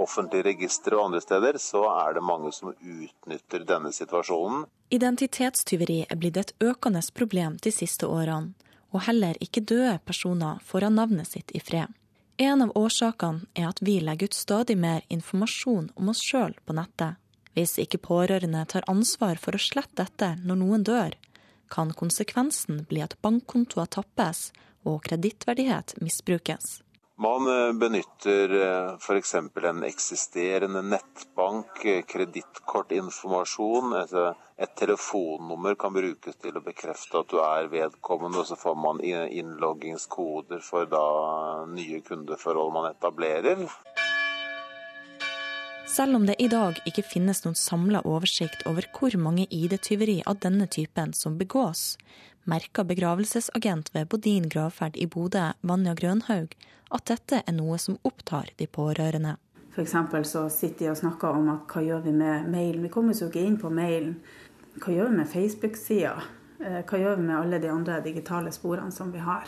offentlige registre og andre steder, så er det mange som utnytter denne situasjonen. Identitetstyveri er blitt et økende problem de siste årene, og heller ikke døde personer får ha navnet sitt i fred. En av årsakene er at vi legger ut stadig mer informasjon om oss sjøl på nettet. Hvis ikke pårørende tar ansvar for å slette dette når noen dør, kan konsekvensen bli at bankkontoer tappes og kredittverdighet misbrukes. Man eh, benytter f.eks. en eksisterende nettbank, eh, kredittkortinformasjon. Altså et telefonnummer kan brukes til å bekrefte at du er vedkommende, og så får man innloggingskoder for da nye kundeforhold man etablerer. Selv om det i dag ikke finnes noen samla oversikt over hvor mange ID-tyveri av denne typen som begås, merker begravelsesagent ved Bodin gravferd i Bodø, Vanja Grønhaug, at dette er noe som opptar de pårørende. F.eks. så sitter de og snakker om at hva gjør vi med mailen? Vi kommer jo ikke inn på mailen. Hva gjør vi med Facebook-sida? Eh, hva gjør vi med alle de andre digitale sporene som vi har?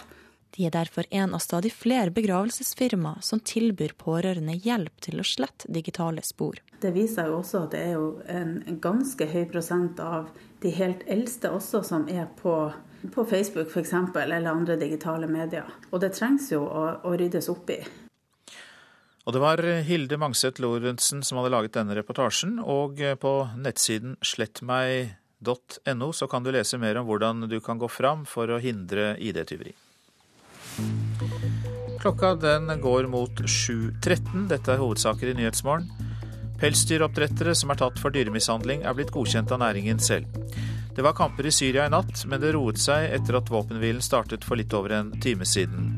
De er derfor en av stadig flere begravelsesfirma som tilbyr pårørende hjelp til å slette digitale spor. Det viser jo også at det er jo en ganske høy prosent av de helt eldste også som er på, på Facebook f.eks. eller andre digitale medier. Og det trengs jo å, å ryddes opp i. Og det var Hilde Mangset Lorentzen som hadde laget denne reportasjen, og på nettsiden slettmeg.no så kan du lese mer om hvordan du kan gå fram for å hindre ID-tyveri. Klokka den går mot 7.13. Dette er hovedsaker i Nyhetsmorgen. Pelsdyroppdrettere som er tatt for dyremishandling, er blitt godkjent av næringen selv. Det var kamper i Syria i natt, men det roet seg etter at våpenhvilen startet for litt over en time siden.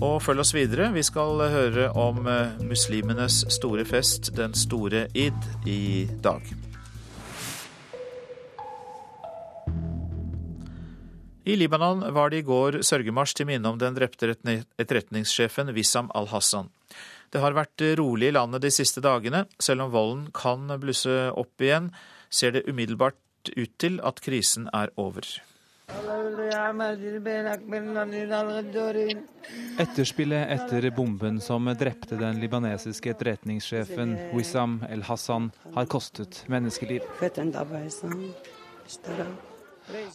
Og følg oss videre. Vi skal høre om eh, muslimenes store fest, den store id, i dag. I Libanon var det i går sørgemarsj til minne om den drepte etterretningssjefen Wissam al-Hassan. Det har vært rolig i landet de siste dagene. Selv om volden kan blusse opp igjen, ser det umiddelbart ut til at krisen er over. Etterspillet etter bomben som drepte den libanesiske etterretningssjefen Wissam el-Hassan, har kostet menneskeliv.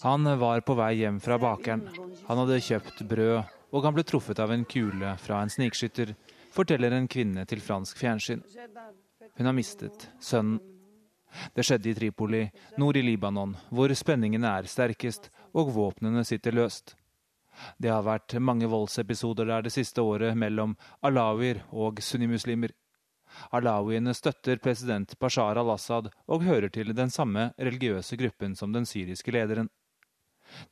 Han var på vei hjem fra bakeren. Han hadde kjøpt brød, og han ble truffet av en kule fra en snikskytter, forteller en kvinne til fransk fjernsyn. Hun har mistet sønnen. Det skjedde i Tripoli, nord i Libanon, hvor spenningene er sterkest og våpnene sitter løst. Det har vært mange voldsepisoder der det siste året mellom alawier og sunnimuslimer. Alawiene støtter president Bashar al-Assad og hører til den samme religiøse gruppen som den syriske lederen.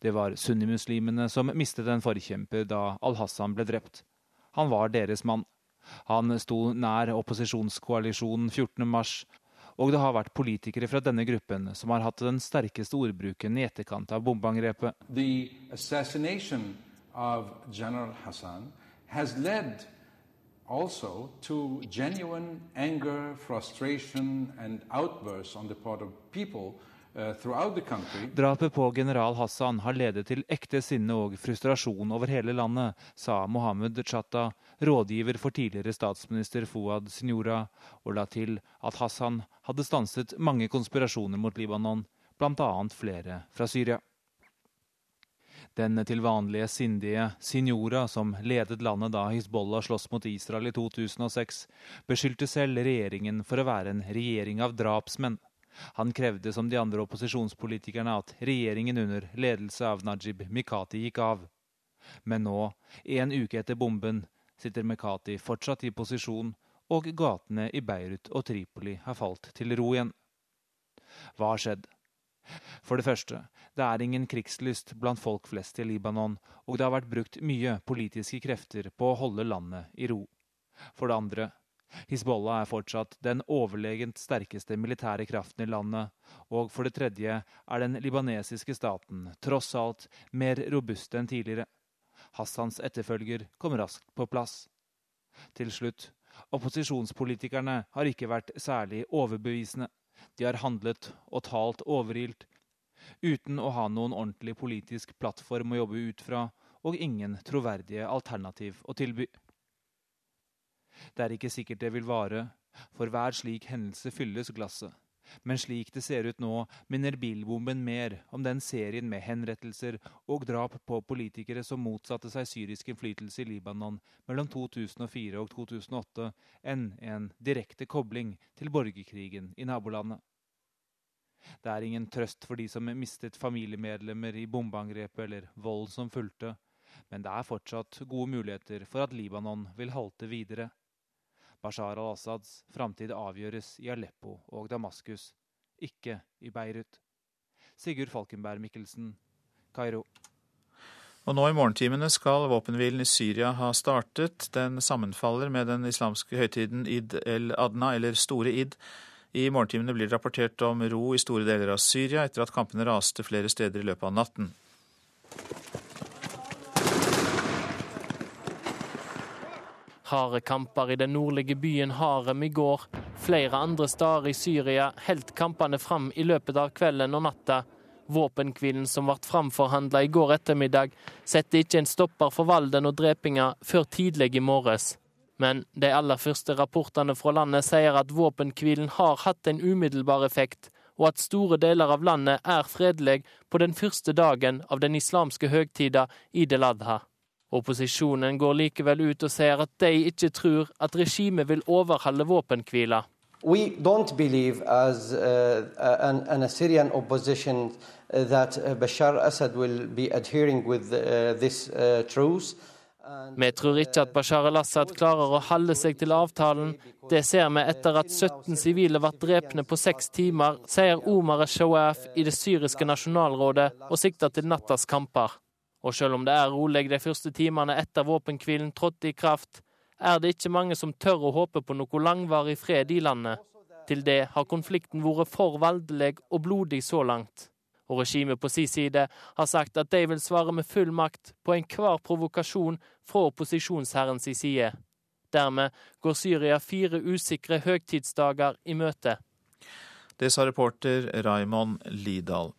Det var sunnimuslimene som mistet en forkjemper da al-Hassan ble drept. Han var deres mann. Han sto nær opposisjonskoalisjonen 14.3, og det har vært politikere fra denne gruppen som har hatt den sterkeste ordbruken i etterkant av bombeangrepet. Also to genuine anger, frustration, and outbursts on the part of people Drapet på general Hassan har ledet til ekte sinne og frustrasjon over hele landet, sa Mohammed Chatta, rådgiver for tidligere statsminister Fouad Signora, og la til at Hassan hadde stanset mange konspirasjoner mot Libanon, bl.a. flere fra Syria. Den til vanlige sindige Signora, som ledet landet da Hizbollah sloss mot Israel i 2006, beskyldte selv regjeringen for å være en regjering av drapsmenn. Han krevde som de andre opposisjonspolitikerne at regjeringen under ledelse av Najib Mikati gikk av. Men nå, en uke etter bomben, sitter Mikati fortsatt i posisjon, og gatene i Beirut og Tripoli har falt til ro igjen. Hva har skjedd? For det første, det er ingen krigslyst blant folk flest i Libanon, og det har vært brukt mye politiske krefter på å holde landet i ro. For det andre, Hizbollah er fortsatt den overlegent sterkeste militære kraften i landet, og for det tredje er den libanesiske staten tross alt mer robust enn tidligere. Hassans etterfølger kom raskt på plass. Til slutt, opposisjonspolitikerne har ikke vært særlig overbevisende. De har handlet og talt overilt, uten å ha noen ordentlig politisk plattform å jobbe ut fra, og ingen troverdige alternativ å tilby. Det er ikke sikkert det vil vare, for hver slik hendelse fylles glasset. Men slik det ser ut nå, minner bilbomben mer om den serien med henrettelser og drap på politikere som motsatte seg syrisk innflytelse i Libanon mellom 2004 og 2008, enn en direkte kobling til borgerkrigen i nabolandet. Det er ingen trøst for de som mistet familiemedlemmer i bombeangrepet eller vold som fulgte, men det er fortsatt gode muligheter for at Libanon vil halte videre. Bashar al-Assads framtid avgjøres i Aleppo og Damaskus, ikke i Beirut. Sigurd Falkenberg Mikkelsen, Kairo. Og nå i morgentimene skal våpenhvilen i Syria ha startet. Den sammenfaller med den islamske høytiden Id el-Adna, eller Store id. I morgentimene blir det rapportert om ro i store deler av Syria etter at kampene raste flere steder i løpet av natten. Harde kamper i den nordlige byen Harem i går. Flere andre steder i Syria holdt kampene fram i løpet av kvelden og natta. Våpenhvilen som ble framforhandla i går ettermiddag, setter ikke en stopper for valden og drepinga før tidlig i morges. Men de aller første rapportene fra landet sier at våpenhvilen har hatt en umiddelbar effekt, og at store deler av landet er fredelig på den første dagen av den islamske høgtida Eid el-Adha. Opposisjonen går likevel ut og sier at de ikke tror at regimet vil overholde våpenhvila. We don't believe as uh, an, an Assyrian opposition that Bashar Assad will be adhering with uh, this uh, truce. Vi tror ikke at Bashar al-Assad klarer å holde seg til avtalen. Det ser vi etter at 17 sivile ble drepne på seks timer, sier Omar al-Shawaf i det syriske nasjonalrådet og sikter til nattas kamper. Og selv om det er rolig de første timene etter våpenhvilen trådte i kraft, er det ikke mange som tør å håpe på noe langvarig fred i landet. Til det har konflikten vært for voldelig og blodig så langt. Og regimet på sin side har sagt at de vil svare med full makt på enhver provokasjon fra opposisjonsherrens side. Dermed går Syria fire usikre høgtidsdager i møte. Det sa reporter Raymond Lidahl.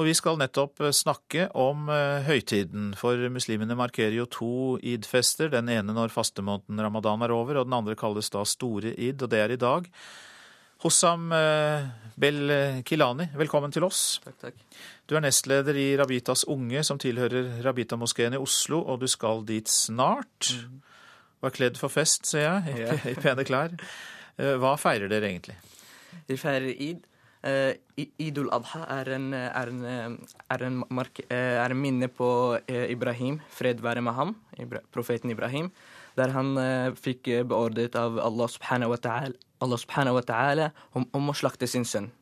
Og vi skal nettopp eh, snakke om eh, høytiden, for muslimene markerer jo to id-fester. Den ene når fastemåneden ramadan er over, og den andre kalles da store id, og det er i dag. Hossam eh, Bel-Kilani, velkommen til oss. Takk, takk. Du er nestleder i Rabitas Unge, som tilhører Rabita-moskeen i Oslo, og du skal dit snart. Mm. Var kledd for fest, ser jeg, i, [LAUGHS] i pene klær. Hva feirer dere egentlig? Vi feirer id. Uh, Idul adha er en, er en, er en, mark, eh, er en minne på uh, Ibrahim, fred være med ham, profeten Ibrahim, der han uh, fikk beordret av Allah subhanahu wa ta'ala, ta'ala om, om, å slakte sin sønn.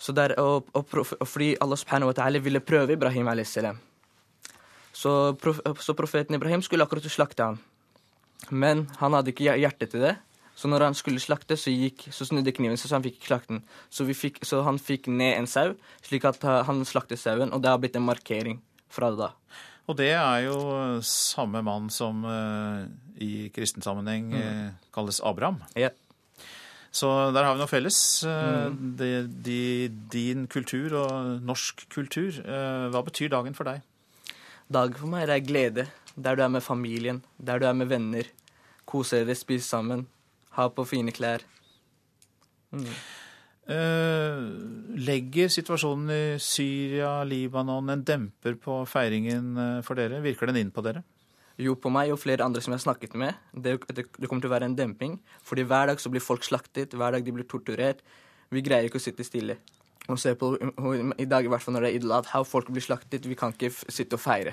Så der, og, og, og, fordi Allah subhanahu wa ta'ala ville prøve Ibrahim a.s. Så, prof, så profeten Ibrahim skulle akkurat slakte ham. Men han hadde ikke hjerte til det. Så når han skulle slakte, så, gikk, så snudde kniven seg, så han fikk ikke slakte den. Så, fikk, så, han fikk ned en sau, slik at han slaktet sauen, og det har blitt en markering fra det da. Og det er jo samme mann som uh, i kristen sammenheng mm. kalles Abraham. Ja. Så der har vi noe felles. Mm. De, de, din kultur og norsk kultur. Hva betyr dagen for deg? Dagen for meg er glede. Der du er med familien, der du er med venner. Kose dere, spise sammen, ha på fine klær. Mm. legger situasjonen i Syria, Libanon en demper på feiringen for dere? Virker den inn på dere? Jo, på meg og flere andre som jeg har snakket med. Det, det, det, kommer til å være en demping. Fordi hver dag så blir folk slaktet, hver dag de blir torturert. Vi greier ikke å sitte stille. Og se på, I dag i hvert fall når det er Idel how folk blir slaktet, vi kan ikke sitte og feire.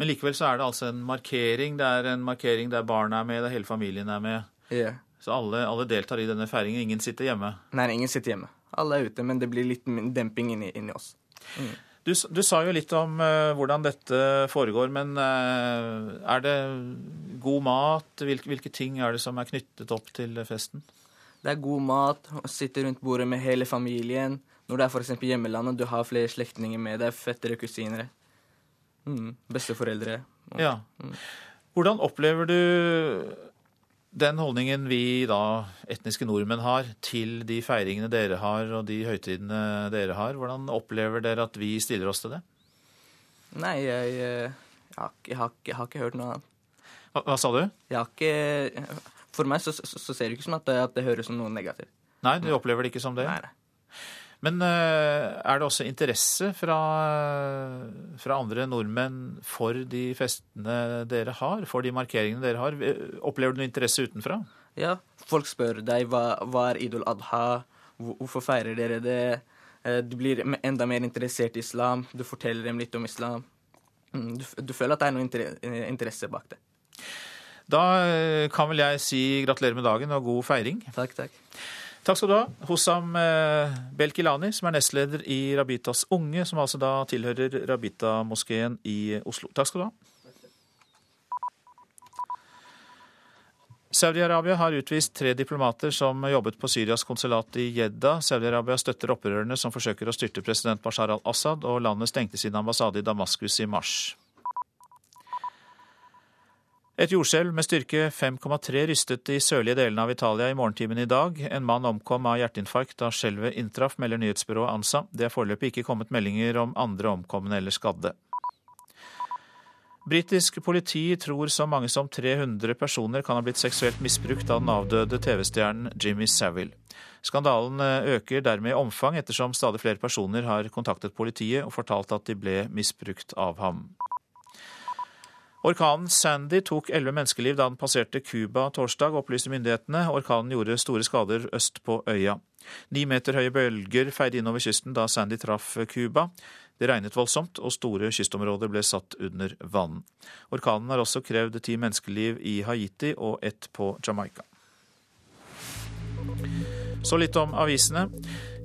Men likevel så er det altså en markering. Det er en markering der barna er med, der hele familien er med. Yeah. Så alle, alle, deltar i denne feiringen. Ingen sitter hjemme? Nei, ingen sitter hjemme. Alle er ute, men det blir litt demping inni, inni oss. Mm. Du, du, sa jo litt om uh, hvordan dette foregår, men uh, er det god mat? Hvilke, hvilke, ting er det som er knyttet opp til festen? Det er god mat, å sitte rundt bordet med hele familien. Når det er f.eks. hjemmelandet, du har flere slektninger med deg, fettere, kusiner. Mm, besteforeldre. Ja. Mm. Hvordan opplever du den holdningen vi da, etniske nordmenn har til de feiringene dere har og de høytidene dere har, hvordan opplever dere at vi stiller oss til det? Nei, jeg, jeg, har, jeg, har, jeg har, ikke hørt noe annet. Hva, hva, sa du? Jeg har ikke For meg så, så, så ser det ikke som at det, at det høres som noe negativt. Nei, du opplever det ikke som det? Nei, nei. Men eh, er det også interesse fra, fra, andre nordmenn for de festene dere har, for de markeringene dere har? Opplever du noe interesse utenfra? Ja, folk spør deg hva, hva er idol adha, hvorfor feirer dere det? Eh, du blir enda mer interessert i islam, du forteller dem litt om islam. Mm, du, du føler at det er noe interesse bak det. Da eh, kan vel jeg si gratulerer med dagen og god feiring. Takk, takk. Takk skal du ha, Hossam eh, Belkilani, som er nestleder i Rabitas Unge, som altså da tilhører Rabita-moskeen i Oslo. Takk skal du ha. Saudi-Arabia har utvist tre diplomater som jobbet på Syrias konsulat i Jeddah. Saudi-Arabia støtter opprørerne som forsøker å styrte president Bashar al-Assad, og landet stengte sin ambassade i Damaskus i mars. Et jordskjelv med styrke 5,3 rystet de sørlige delene av Italia i morgentimene i dag. En mann omkom av hjerteinfarkt da skjelvet inntraff, melder nyhetsbyrået ANSA. Det er foreløpig ikke kommet meldinger om andre omkomne eller skadde. Britisk politi tror så mange som 300 personer kan ha blitt seksuelt misbrukt av den avdøde TV-stjernen Jimmy Savile. Skandalen eh, øker dermed i omfang, ettersom stadig flere personer har kontaktet politiet og fortalt at de ble misbrukt av ham. Orkanen Sandy tok elleve menneskeliv da den passerte Cuba torsdag, opplyste myndighetene. Orkanen gjorde store skader øst på øya. Ni meter høye bølger feide innover kysten da Sandy traff Cuba. Det regnet voldsomt, og store kystområder ble satt under vann. Orkanen har også krevd ti menneskeliv i Haiti og ett på Jamaica. Så litt om avisene.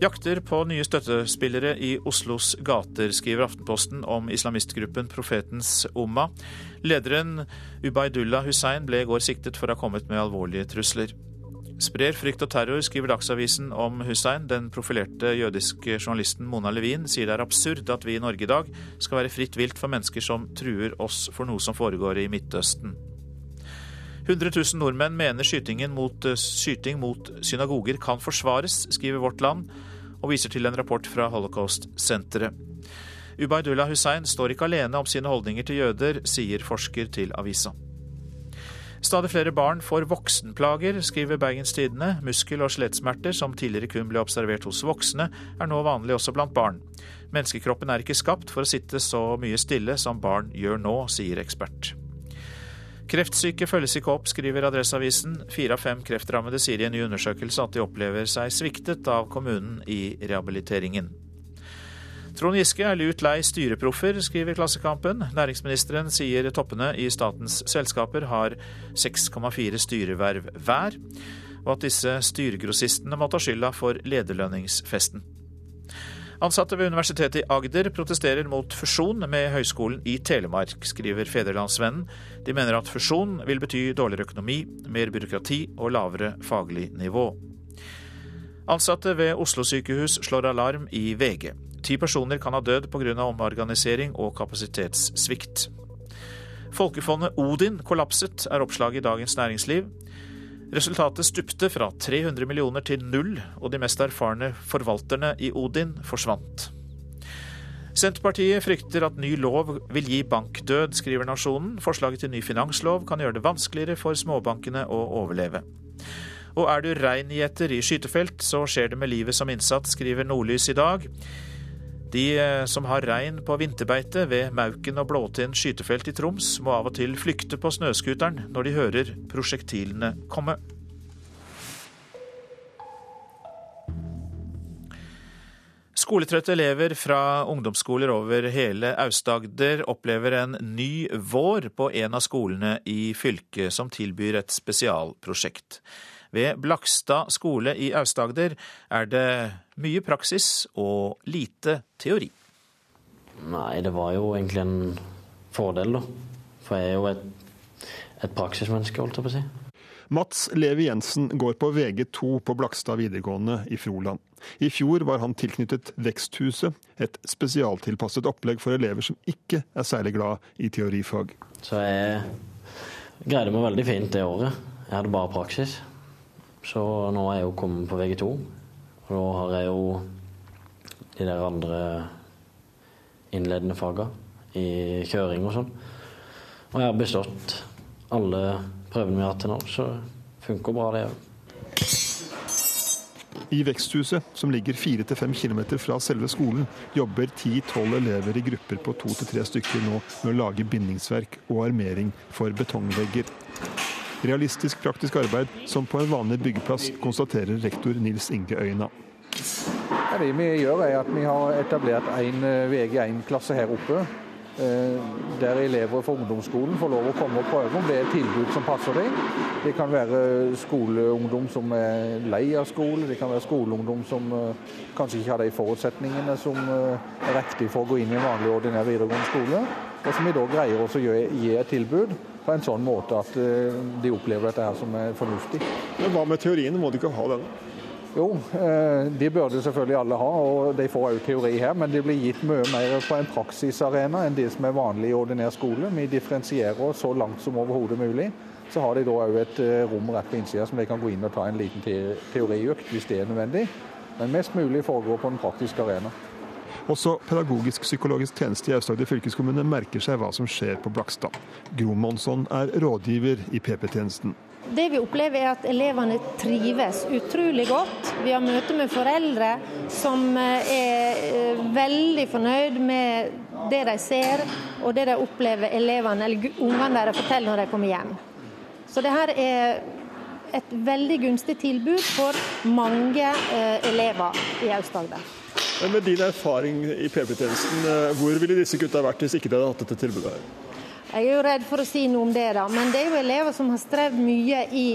Jakter på nye støttespillere i Oslos gater, skriver Aftenposten om islamistgruppen Profetens Umma. Lederen Ubaidullah Hussein ble i går siktet for å ha kommet med alvorlige trusler. Sprer frykt og terror, skriver Dagsavisen om Hussein. Den profilerte jødiske journalisten Mona Levin sier det er absurd at vi i Norge i dag skal være fritt vilt for mennesker som truer oss for noe som foregår i Midtøsten. 100 000 nordmenn mener mot, eh, skyting mot synagoger kan forsvares, skriver Vårt Land, og viser til en rapport fra Holocaust-senteret. Ubaydullah Hussein står ikke alene om sine holdninger til jøder, sier forsker til avisa. Stadig flere barn får voksenplager, skriver Bergens Tidende. Muskel- og skjelettsmerter, som tidligere kun ble observert hos voksne, er nå vanlig også blant barn. Menneskekroppen er ikke skapt for å sitte så mye stille som barn gjør nå, sier ekspert. Kreftsyke følges ikke opp, skriver Adresseavisen. Fire av fem kreftrammede sier i en ny undersøkelse at de opplever seg sviktet av kommunen i rehabiliteringen. Trond Giske er lut lei styreproffer, skriver Klassekampen. Næringsministeren sier toppene i statens selskaper har 6,4 styreverv hver, og at disse styregrossistene må ta skylda for lederlønningsfesten. Ansatte ved Universitetet i Agder protesterer mot fusjon med Høgskolen i Telemark, skriver Federlandsvennen. De mener at fusjon vil bety dårligere økonomi, mer byråkrati og lavere faglig nivå. Ansatte ved Oslo sykehus slår alarm i VG. Ti personer kan ha dødd pga. omorganisering og kapasitetssvikt. Folkefondet Odin kollapset, er oppslaget i Dagens Næringsliv. Resultatet stupte fra 300 millioner til null, og de mest erfarne forvalterne i Odin forsvant. Senterpartiet frykter at ny lov vil gi bankdød, skriver Nasjonen. Forslaget til ny finanslov kan gjøre det vanskeligere for småbankene å overleve. Og er du reingjeter i skytefelt, så skjer det med livet som innsats, skriver Nordlys i dag. De eh, som har rein på vinterbeite ved Mauken og Blåtind skytefelt i Troms, må av og til flykte på snøscooteren når de hører prosjektilene komme. Skoletrøtte elever fra ungdomsskoler over hele Aust-Agder opplever en ny vår på en av skolene i fylket som tilbyr et spesialprosjekt. Ved Blakstad skole i Aust-Agder er det mye praksis og lite teori. Nei, det var jo egentlig en fordel, da. For jeg er jo et, et praksismenneske, holdt jeg på å si. Mats Levi Jensen går på VG2 på Blakstad videregående i Froland. I fjor var han tilknyttet Veksthuset, et spesialtilpasset opplegg for elever som ikke er særlig glad i teorifag. Så jeg greide meg veldig fint det året. Jeg hadde bare praksis. Så nå er jeg jo kommet på VG2. Da har jeg jo de der andre innledende fagene i kjøring og sånn. Og jeg har bestått alle prøvene vi har hatt til nå, så funker bra det òg. I veksthuset, som ligger 4-5 km fra selve skolen, jobber 10-12 elever i grupper på to til tre stykker nå med å lage bindingsverk og armering for betongvegger. Realistisk praktisk arbeid som på en vanlig byggeplass, konstaterer rektor Nils Inge Øyna. det vi gjør er at Vi har etablert en eh, VG1-klasse her oppe Eh, der elever fra ungdomsskolen får lov å komme og prøve om det er et tilbud som passer dem. Det kan være skoleungdom som er lei av skole, det kan være skoleungdom som eh, kanskje ikke har de forutsetningene som er riktig for å gå inn i en vanlig ordinær videregående skole. Og som vi da greier å gi et tilbud på en sånn måte at de opplever dette her som er fornuftig. Men Hva med teorien, må de ikke ha den? Jo, eh, de burde selvfølgelig alle ha, og de får òg teori her. Men det blir gitt mye mer på en praksisarena enn det som er vanlig i ordinær skole. Vi differensierer oss så langt som overhodet mulig. Så har de da òg et eh, rom rett på innsida som de kan gå inn og ta en liten teoriøkt hvis det er nødvendig. Men mest mulig foregår på den praktiske arena. Også pedagogisk-psykologisk tjeneste i Aust-Agder fylkeskommune merker seg hva som skjer på Blakstad. Gro Monsson er rådgiver i PP-tjenesten. Det vi opplever er at elevene trives utrolig godt. Vi har møte med foreldre som eh, er eh, veldig fornøyd med det de ser og det de opplever elevene eller ungene deres forteller når de kommer hjem. Så det her er et veldig gunstig tilbud for mange eh, elever i Aust-Agder. Med din erfaring i PP-tjenesten, hvor ville disse gutta vært hvis ikke de hadde hatt dette tilbudet her? Jeg er jo redd for å si noe om det, da. Men det er jo elever som har strevd mye i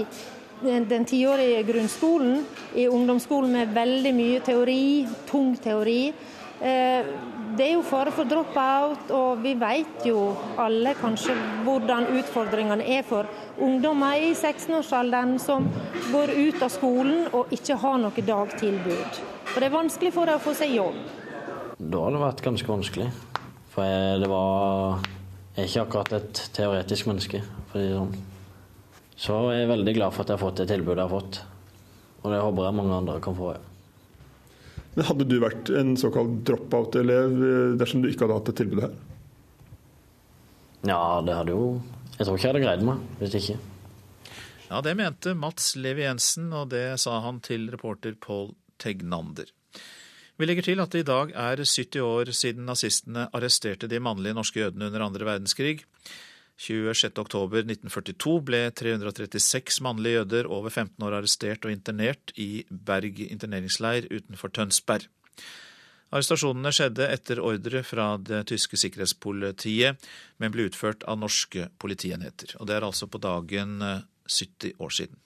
den tiårige grunnskolen, i ungdomsskolen med veldig mye teori, tung teori. Eh, det er jo fare for drop-out, og vi vet jo alle kanskje hvordan utfordringene er for ungdommer i 16-årsalderen som går ut av skolen og ikke har noe dagtilbud. For det er vanskelig for deg å få seg jobb. Da har det vært ganske vanskelig. For det var jeg er ikke akkurat et teoretisk menneske, for å si det sånn. Så jeg er veldig glad for at jeg har fått det tilbudet jeg har fått. Og det håper jeg mange andre kan få. Ja. Men Hadde du vært en såkalt drop-out-elev eh, dersom du ikke hadde hatt det tilbudet her? Ja, det hadde jo Jeg tror ikke jeg hadde greid meg hvis ikke. Ja, det mente Mats Levi Jensen, og det sa han til reporter Pål Tegnander. Vi legger til at det i dag er 70 år siden nazistene arresterte de mannlige norske jødene under andre verdenskrig. 26.10.1942 ble 336 mannlige jøder over 15 år arrestert og internert i Berg interneringsleir utenfor Tønsberg. Arrestasjonene skjedde etter ordre fra det tyske sikkerhetspolitiet, men ble utført av norske politienheter. Og det er altså på dagen 70 år siden.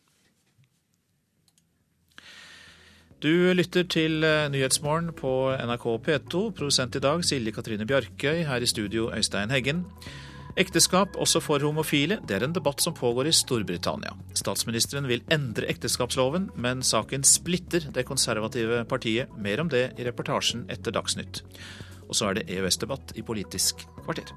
Du lytter til eh, Nyhetsmorgen på NRK P2. Produsent i dag Silje Katrine Bjarkøy. Her i studio Øystein Heggen. Ekteskap også for homofile, det er en debatt som pågår i Storbritannia. Statsministeren vil endre ekteskapsloven, men saken splitter det konservative partiet. Mer om det i reportasjen etter Dagsnytt. Og så er det EØS-debatt i Politisk kvarter.